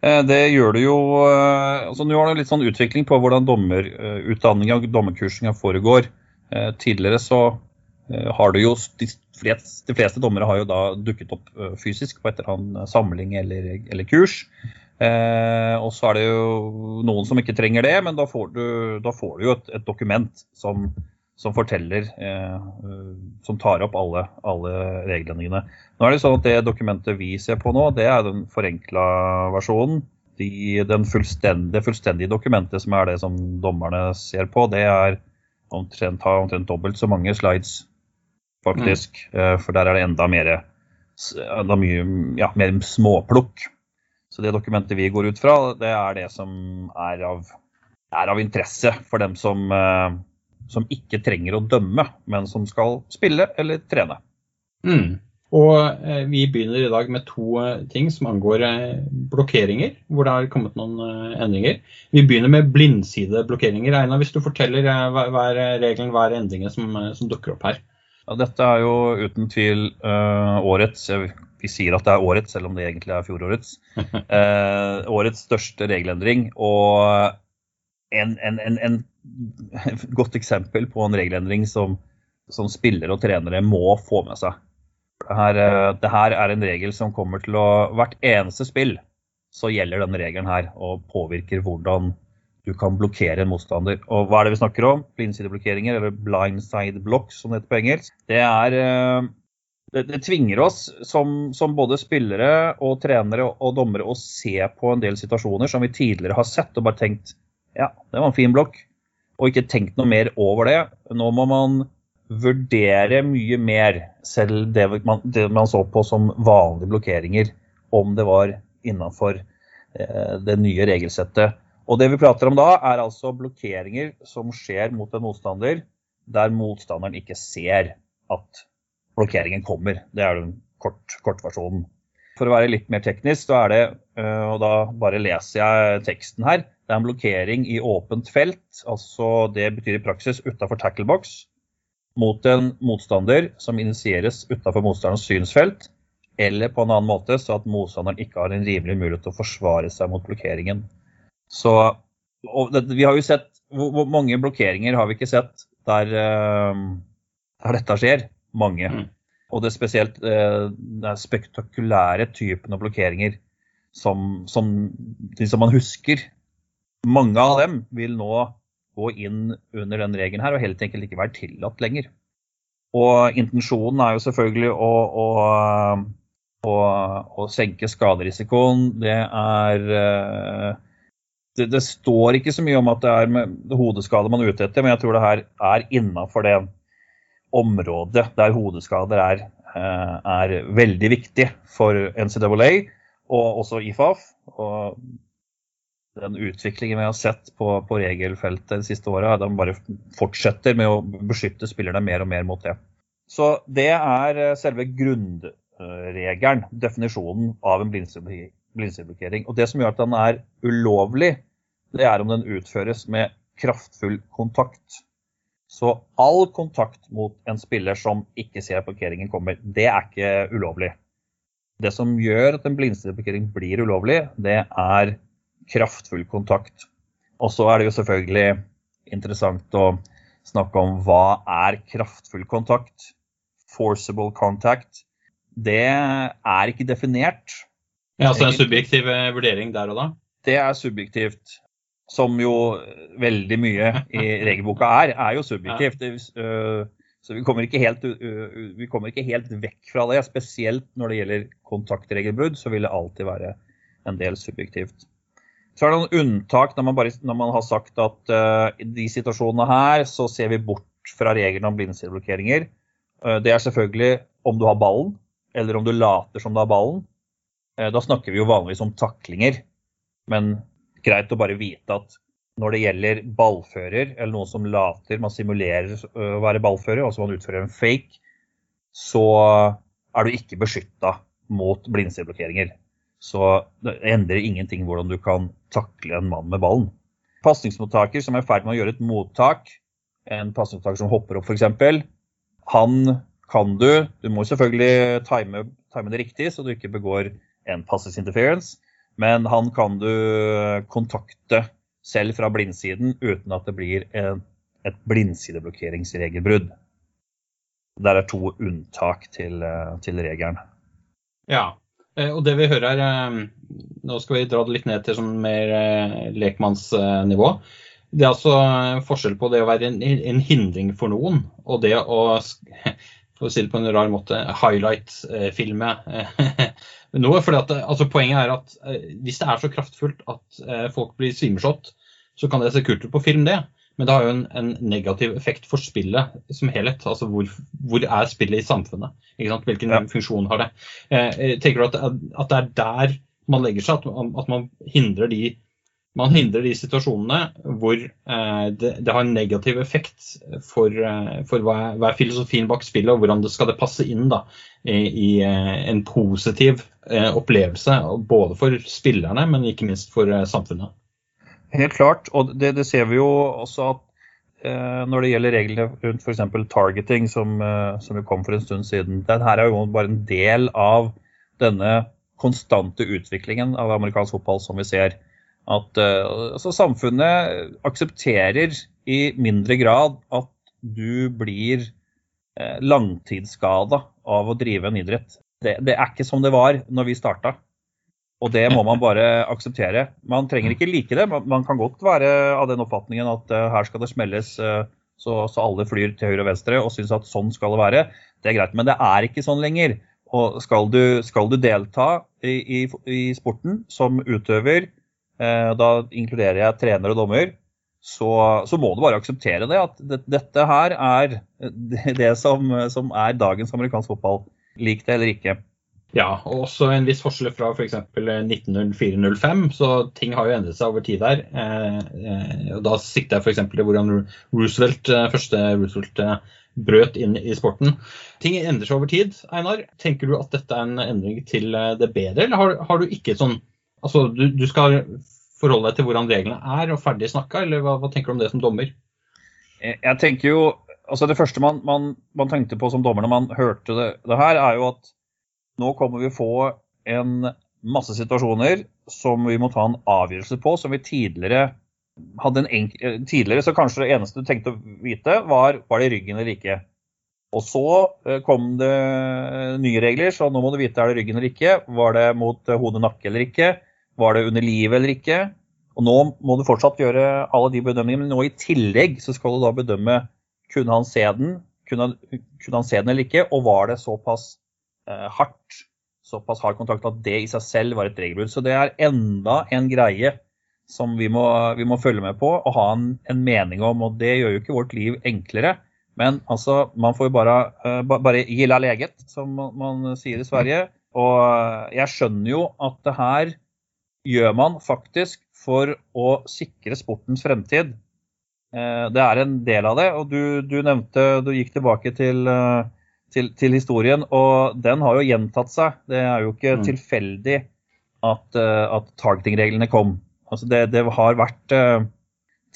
Eh, det gjør du jo eh, altså Nå har du litt sånn utvikling på hvordan dommerutdanninga og dommerkursinga foregår. Eh, tidligere så har du jo de fleste, de fleste, dommere har jo da dukket opp fysisk på et eller annet samling eller, eller kurs. og så er det jo noen som ikke trenger det, men da får du, da får du jo et, et dokument som som forteller, eh, som tar opp alle, alle dine. Nå er det sånn at Det dokumentet vi ser på nå, det er den forenkla versjonen. De, den fullstendige, fullstendige dokumentet, som er det som dommerne ser på, det er omtrent, har omtrent dobbelt så mange slides, faktisk. Mm. For der er det enda mer, enda mye, ja, mer småplukk. Så det dokumentet vi går ut fra, det er det som er av, er av interesse for dem som eh, som ikke trenger å dømme, men som skal spille eller trene. Mm. Og eh, Vi begynner i dag med to ting som angår blokkeringer, hvor det har kommet noen endringer. Vi begynner med blindsideblokkeringer. Einar, hvis du forteller hva, hva er regelen, hva er endringen som, som, dukker opp her? Ja, dette er jo uten tvil årets Vi sier at det er årets, selv om det egentlig er fjorårets. årets største regelendring. Og en, en, en, en godt eksempel på en regelendring som, som spillere og trenere må få med seg. Det her, eh, det her, er en regel som kommer til å Hvert eneste spill så gjelder denne regelen her og påvirker hvordan du kan blokkere en motstander. Og hva er det vi snakker om? Blindsideblokkeringer, eller blindside blocks som det heter på engelsk. Det er eh, det, det tvinger oss som, som, både spillere og trenere og, dommere å se på en del situasjoner som vi tidligere har sett og bare tenkt ja, det var en fin blokk og ikke tenkt noe mer over det. Nå må man vurdere mye mer, selv det man, det man så på som vanlige blokkeringer, om det var innafor eh, det nye regelsettet. Og det vi prater om da, er altså blokkeringer som skjer mot en motstander der motstanderen ikke ser at blokkeringen kommer. Det er den kort, kortversjonen. For å være litt mer teknisk, så er det, eh, og da bare leser jeg teksten her, det er en blokkering i åpent felt, altså det betyr i praksis utafor tacklebox, mot en motstander som initieres utafor motstanderens synsfelt, eller på en annen måte så at motstanderen ikke har en rimelig mulighet til å forsvare seg mot blokkeringen. Så det, Vi har jo sett Hvor mange blokkeringer har vi ikke sett der, uh, der dette skjer? Mange. Mm. Og det er spesielt uh, er spektakulære typen av blokkeringer som, som, som man husker mange av dem vil nå gå inn under den regelen her og helt enkelt ikke være tillatt lenger. Og intensjonen er jo selvfølgelig å, å, å, å senke skaderisikoen. Det er eh, det, det, står ikke så mye om at det er hodeskade man er ute etter, men jeg tror det her er innafor det området der hodeskader er, eh, er veldig viktig for NCAA og også IFAF. Og den utviklingen vi har sett på, på regelfeltet de siste åra, de bare fortsetter med å beskytte spillerne mer og mer mot det. Så det er eh, selve grunnregelen, definisjonen av en blindsideblokkering. Og det som gjør at den er ulovlig, det er om den utføres med kraftfull kontakt. Så all kontakt mot en spiller som ikke ser at blokkeringen kommer, det er ikke ulovlig. Det som gjør at en blindsideblokkering blir ulovlig, det er kraftfull kontakt. Og så er det jo selvfølgelig interessant å snakke om hva er kraftfull kontakt forcible contact, det er ikke definert. Ja, altså en subjektiv eh, vurdering der og da? Det er subjektivt. Som jo veldig mye i regelboka er, er jo subjektivt. Eh, så vi kommer, helt, vi kommer, ikke helt, vekk fra det. Spesielt når det gjelder kontaktregelbrudd, så vil det alltid være en del subjektivt. Så er det noen unntak når man, bare, når man har sagt at uh, i de situasjonene her så ser vi bort fra reglene om blindsideblokkeringer. Uh, det er selvfølgelig om du har ballen, eller om du later som du har ballen. Eh, da snakker vi jo vanligvis om taklinger. Men greit å bare vite at når det gjelder ballfører, eller noen som later, man simulerer å være ballfører, altså man utfører en fake, så er du ikke beskytta mot blindsideblokkeringer. Så det endrer ingenting hvordan du kan takle en mann med ballen. Pasningsmottaker som er i ferd med å gjøre et mottak, en pasningsmottaker som hopper opp f.eks., han kan du Du må selvfølgelig time, time, det riktig, så du ikke begår en passive interference. Men han kan du kontakte selv fra blindsiden uten at det blir en, et blindsideblokkeringsregelbrudd. Der er to unntak til, til regelen. Ja, eh, og det vi hører her eh, Nå skal vi dra det litt ned til sånn mer eh, lekmannsnivå. Det er altså forskjell på det å være en, en hindring for noen, og det å for å si det på en rar måte, highlight-filme noe. For altså, poenget er at eh, hvis det er så kraftfullt at eh, folk blir svimeslått, så kan det se kult ut på film, det. Men det har jo en, en negativ effekt for spillet som helhet. Altså hvor, hvor er spillet i samfunnet? Hvilken ja. funksjon har det? Eh, tenker du at, at, det er der man legger seg? At, at man hindrer de man hindrer de situasjonene hvor eh, det, det, har en negativ effekt for, eh, for hva, hva, er, filosofien bak spillet, og hvordan det skal det passe inn da, i, i eh, en positiv eh, opplevelse. Både for spillerne, men ikke minst for eh, samfunnet. Helt klart, og det, det ser vi jo også at eh, når det gjelder reglene rundt f.eks. targeting, som, som kom for en stund siden. Den her er jo bare en del av denne konstante utviklingen av amerikansk fotball som vi ser at uh, altså, samfunnet aksepterer i mindre grad at du blir uh, langtidsskada av å drive en idrett. Det, det, er ikke som det var når vi starta. Og det må man bare akseptere. Man trenger ikke like det. Man, man kan godt være av den oppfatningen at uh, her skal det smelles så, så, alle flyr til høyre og venstre og syns at sånn skal det være. Det er greit, men det er ikke sånn lenger. Og skal du, skal du delta i, i, i sporten som utøver, Eh, da inkluderer jeg trener og dommer. Så, så, må du bare akseptere det. At det, dette her er det som, som er dagens amerikansk fotball. Lik det eller ikke. Ja, og også en viss forskjell fra f.eks. 1904-05. Så ting har jo endret seg over tid der. Eh, eh, og Da sikter jeg f.eks. til hvordan Roosevelt, første Roosevelt brøt inn i sporten. Ting endrer seg over tid. Einar, tenker du at dette er en endring til det bedre, eller har, har du ikke sånn Altså, du, du, skal forholde deg til hvordan reglene er, og ferdig snakka, eller hva, hva, tenker du om det som dommer? Jeg tenker jo, altså Det første man, man, man tenkte på som dommer når man hørte det, det, her, er jo at nå kommer vi få en masse situasjoner som vi må ta en avgjørelse på, som vi tidligere hadde en enkel, Tidligere så kanskje det eneste du tenkte å vite, var var det ryggen eller ikke. Og så eh, kom det nye regler, så nå må du vite er det ryggen eller ikke. Var det mot hode nakke eller ikke? Var det under livet eller ikke? Og nå må du fortsatt gjøre alle de bedømmingene, men nå i tillegg så skal du da bedømme kunne han se den, kunne kunne han se den eller ikke, og var det såpass eh, hardt, såpass hard kontakt at det i seg selv var et regelbrudd. Så det er enda en greie som vi må, vi må følge med på og ha en, en, mening om, og det gjør jo ikke vårt liv enklere. Men altså, man får jo bare, uh, bare gilla leget, som man, man sier i Sverige. Og jeg skjønner jo at det her gjør man faktisk for å sikre sportens fremtid. Eh, det er en del av det. og Du, du nevnte, du gikk tilbake til, eh, til, til, historien, og den har jo gjentatt seg. Det er jo ikke mm. tilfeldig at, uh, at targeting-reglene kom. Altså det, det, har vært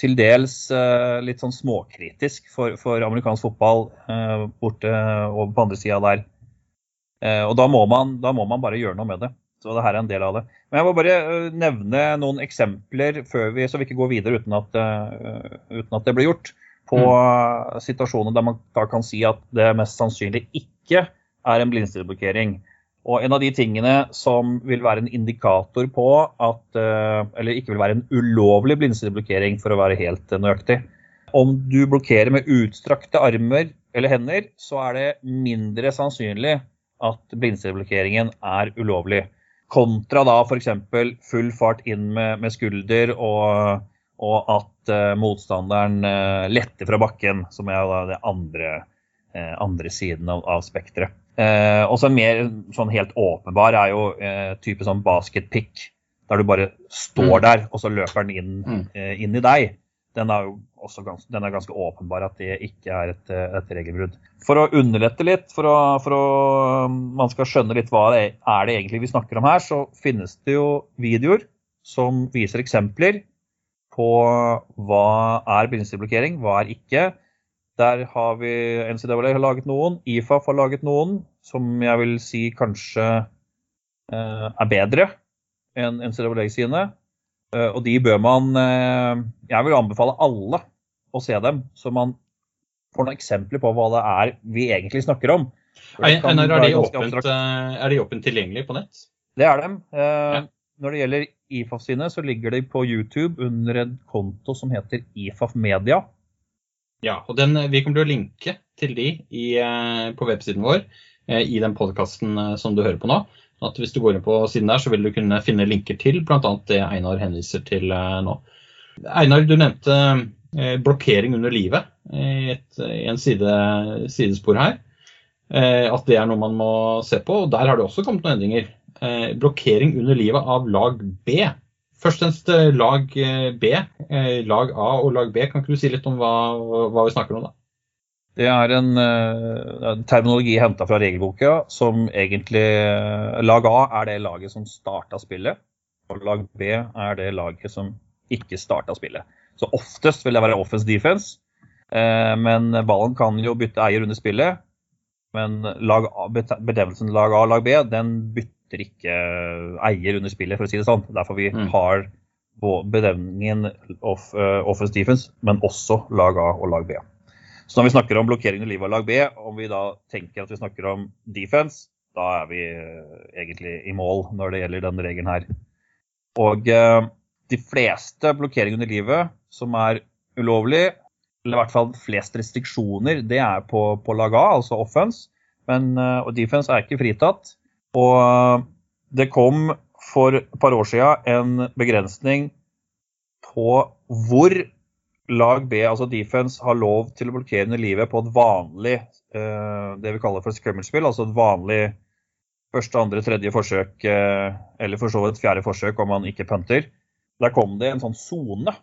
til dels litt sånn småkritisk for, for amerikansk fotball borte og på andre sida der. og da må, man, da må man bare gjøre noe med det. Så det her er en del av det. Men jeg må bare nevne noen eksempler før vi, så vi ikke går videre uten at, uten at det blir gjort på mm. situasjoner der man da kan si at det mest sannsynlig ikke er en blindstillblokkering. Og en av de tingene som vil være en indikator på at eh, Eller ikke vil være en ulovlig blindstillblokkering, for å være helt nøyaktig. Om du blokkerer med utstrakte armer eller hender, så er det mindre sannsynlig at blindstillblokkeringen er ulovlig. Kontra da f.eks. full fart inn med, med skulder og og at uh, motstanderen uh, letter fra bakken, som er da det andre, uh, andre siden av, av spekteret. Uh, og så mer sånn helt åpenbar er jo type sånn basketpick, der du bare står mm. der, og så løper den inn, mm. inn i deg. Den er jo gans, den er ganske åpenbar at det ikke er et, et regelbrudd. For å underlette litt, for, å, for å, man skal skjønne litt hva det er det egentlig vi snakker om her, så finnes det jo videoer som viser eksempler på hva er blindstillblokkering, hva er ikke. Der har vi NCAA har laget noen, IFAF har laget noen som jeg vil si kanskje eh, er bedre enn NCAA sine. Eh, og de bør man eh, Jeg vil anbefale alle å se dem, så man får noen eksempler på hva det er vi egentlig snakker om. Einar, er, de åpent, eh, er de åpent tilgjengelig på nett? Det er dem. Eh, ja. Når det gjelder IFAF sine, så ligger de på YouTube under en konto som heter IFAF Media. Ja, og den, vi kommer til å linke til de i, eh, på websiden vår eh, i den podkasten eh, som du hører på nå. At hvis du går inn på siden der, så vil du kunne finne linker til bl.a. det Einar henviser til nå. Einar, du nevnte blokkering under livet et, i en side, sidespor her. At det er noe man må se på. og Der har det også kommet noen endringer eh, blokkering under livet av lag B. Først og fremst eh, lag eh, B, eh, lag A og lag B. Kan ikke du si litt om hva, hva vi snakker om da? Det er en, en terminologi henta fra regelboka som egentlig Lag A er det laget som starta spillet, og lag B er det laget som ikke starta spillet. Så oftest vil det være offense defense, men ballen kan jo bytte eier under spillet. Men lag A, bedømmelsen lag A og lag B den bytter ikke eier under spillet, for å si det sånn. Derfor vi mm. har benevningen off, uh, offense defense, men også lag A og lag B. Så når vi snakker om blokkering i livet av lag B, om vi da tenker at vi snakker om defense, da er vi uh, egentlig i mål når det gjelder denne regelen her. Og de fleste blokkeringer under livet som er ulovlig, eller i hvert fall flest restriksjoner, det er på, på lag A, altså offense. Men, og defense er ikke fritatt. Og eh, det kom for et par år siden en begrensning på hvor lag B, altså defense, har lov til å blokkere under livet på et vanlig eh, det vi kaller for scrimmage-spill, altså et vanlig første, andre, tredje forsøk, eh, eller for så vidt fjerde forsøk om man ikke punter. Der kom det en sånn sone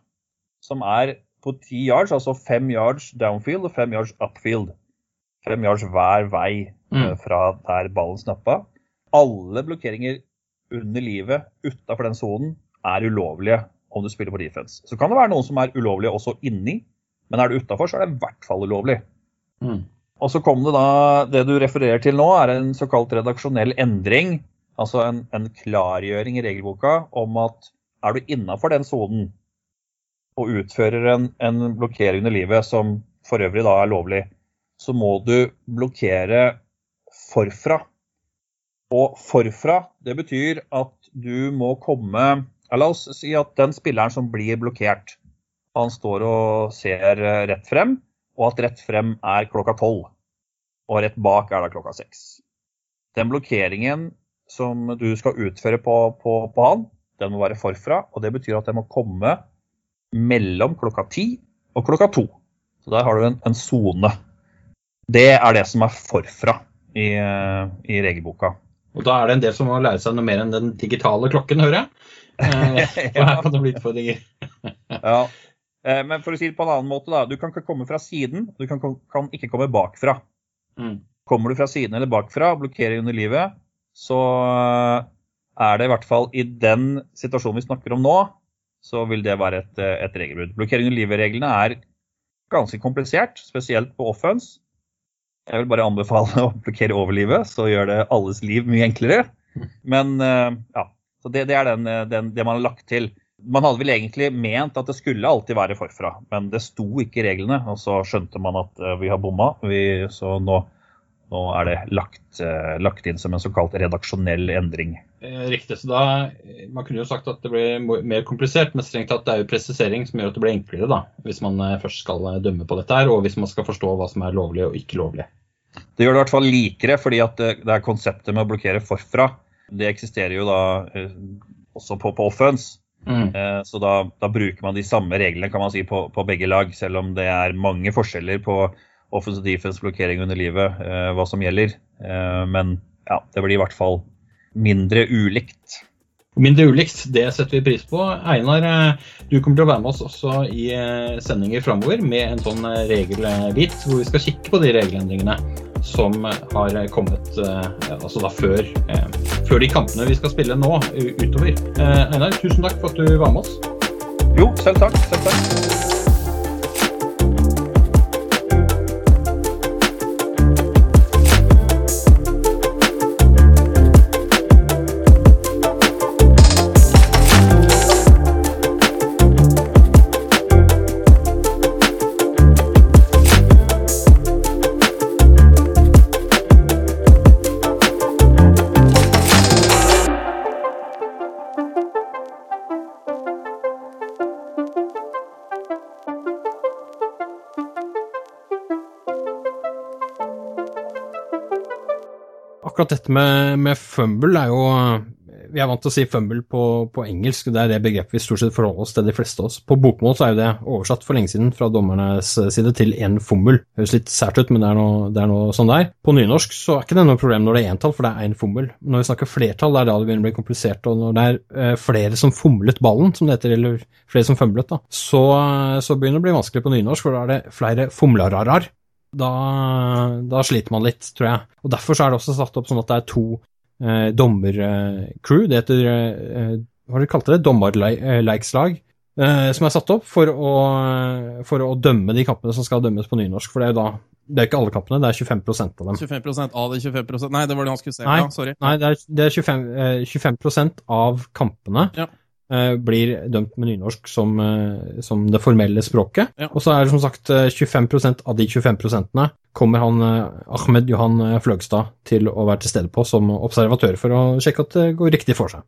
som er på ti yards, altså fem yards downfield og fem yards upfield. Fem yards hver vei mm. fra der ballen snappa alle blokkeringer under livet utafor den sonen er ulovlige om du spiller på defense. Så kan det være noen som er ulovlige også inni, men er du utafor, så er det i hvert fall ulovlig. Mm. Og så kom det da Det du refererer til nå, er en såkalt redaksjonell endring. Altså en, en klargjøring i regelboka om at er du innafor den sonen og utfører en, en blokkering under livet som for øvrig da er lovlig, så må du blokkere forfra og forfra, det betyr at du må komme La oss si at den spilleren som blir blokkert, han står og ser rett frem, og at rett frem er klokka tolv. Og rett bak er da klokka seks. Den blokkeringen som du skal utføre på, på, på, han, den må være forfra. Og det betyr at den må komme mellom klokka ti og klokka to. Så der har du en sone. Det er det som er forfra i, i regelboka. Og da er det en del som må lære seg noe mer enn den digitale klokken, hører jeg. Eh, for her kan det bli utfordringer. ja. Eh, men for å si det på en annen måte, da. Du kan ikke komme fra siden, du kan, kan ikke komme bakfra. Mm. Kommer du fra siden eller bakfra, og blokkerer under livet, så eh, er det i hvert fall i den situasjonen vi snakker om nå, så vil det være et, eh, et regelbrudd. Blokkering under livet-reglene er ganske komplisert, spesielt på offense. Jeg vil bare anbefale å blokkere over livet, så gjør det alles liv mye enklere. Men ja, så det, det er den, den, det man har lagt til. Man hadde vel egentlig ment at det skulle alltid være forfra, men det sto ikke i reglene. Og så skjønte man at vi har bomma, vi, så nå nå er det lagt, lagt, inn som en såkalt redaksjonell endring. Eh, riktig. så da, Man kunne jo sagt at det blir mer komplisert, men strengt tatt det er jo presisering som gjør at det blir enklere da, hvis man uh, først skal dømme på dette, her, og hvis man skal forstå hva som er lovlig og ikke lovlig. Det gjør det i hvert fall likere, fordi at det, er konseptet med å blokkere forfra. Det eksisterer jo da også på, på offense. Mm. Så da, da, bruker man de samme reglene kan man si, på, på begge lag, selv om det er mange forskjeller på offensive defense, blokkering under livet, eh, hva som gjelder. Eh, men ja, det blir i hvert fall mindre ulikt. Mindre ulikt, det setter vi pris på. Einar, eh, du kommer til å være med oss også i sendinger framover med en sånn regelbit, hvor vi skal kikke på de regelendringene som har kommet altså da før, før de kampene vi skal spille nå utover. Einar, tusen takk for at du var med oss. Jo, selv takk. Selv takk. Akkurat dette med, med, fumble er jo Vi er vant til å si fumble på, på, engelsk, det er det begrepet vi stort sett forholder oss til, de fleste av oss. På bokmål så er jo det oversatt for lenge siden fra dommernes side til en Det Høres litt sært ut, men det er, noe, det er noe sånn der. På nynorsk så er ikke det noe problem når det er entall, for det er én fumble. Når vi snakker flertall, det er da det begynner å bli komplisert. Og når det er eh, flere som fomlet ballen, som det heter, eller flere som fumlet, da, så, så begynner det å bli vanskelig på nynorsk, for da er det flere fomlararar da, da, sliter man litt, tror jeg. Og Derfor er det også satt opp sånn at det er to eh, dommercrew. det heter eh, Hva har du kalt det? Dommerleikslag. Eh, som er satt opp for å, for å, dømme de kampene som skal dømmes på nynorsk. For det er jo da det er ikke alle kampene, det er 25% av dem. 25% av de 25% Nei, det var det han skulle se. Nei, ja, sorry. Nei, det er, det er 25, 25 eh, av kampene. Ja. Eh, blir dømt med nynorsk som, eh, som det formelle språket. Ja. Og så er det som sagt 25 eh, av de 25% kommer han Ahmed Johan Fløgstad til å være til stede på som observatør for å sjekke at det går riktig for seg.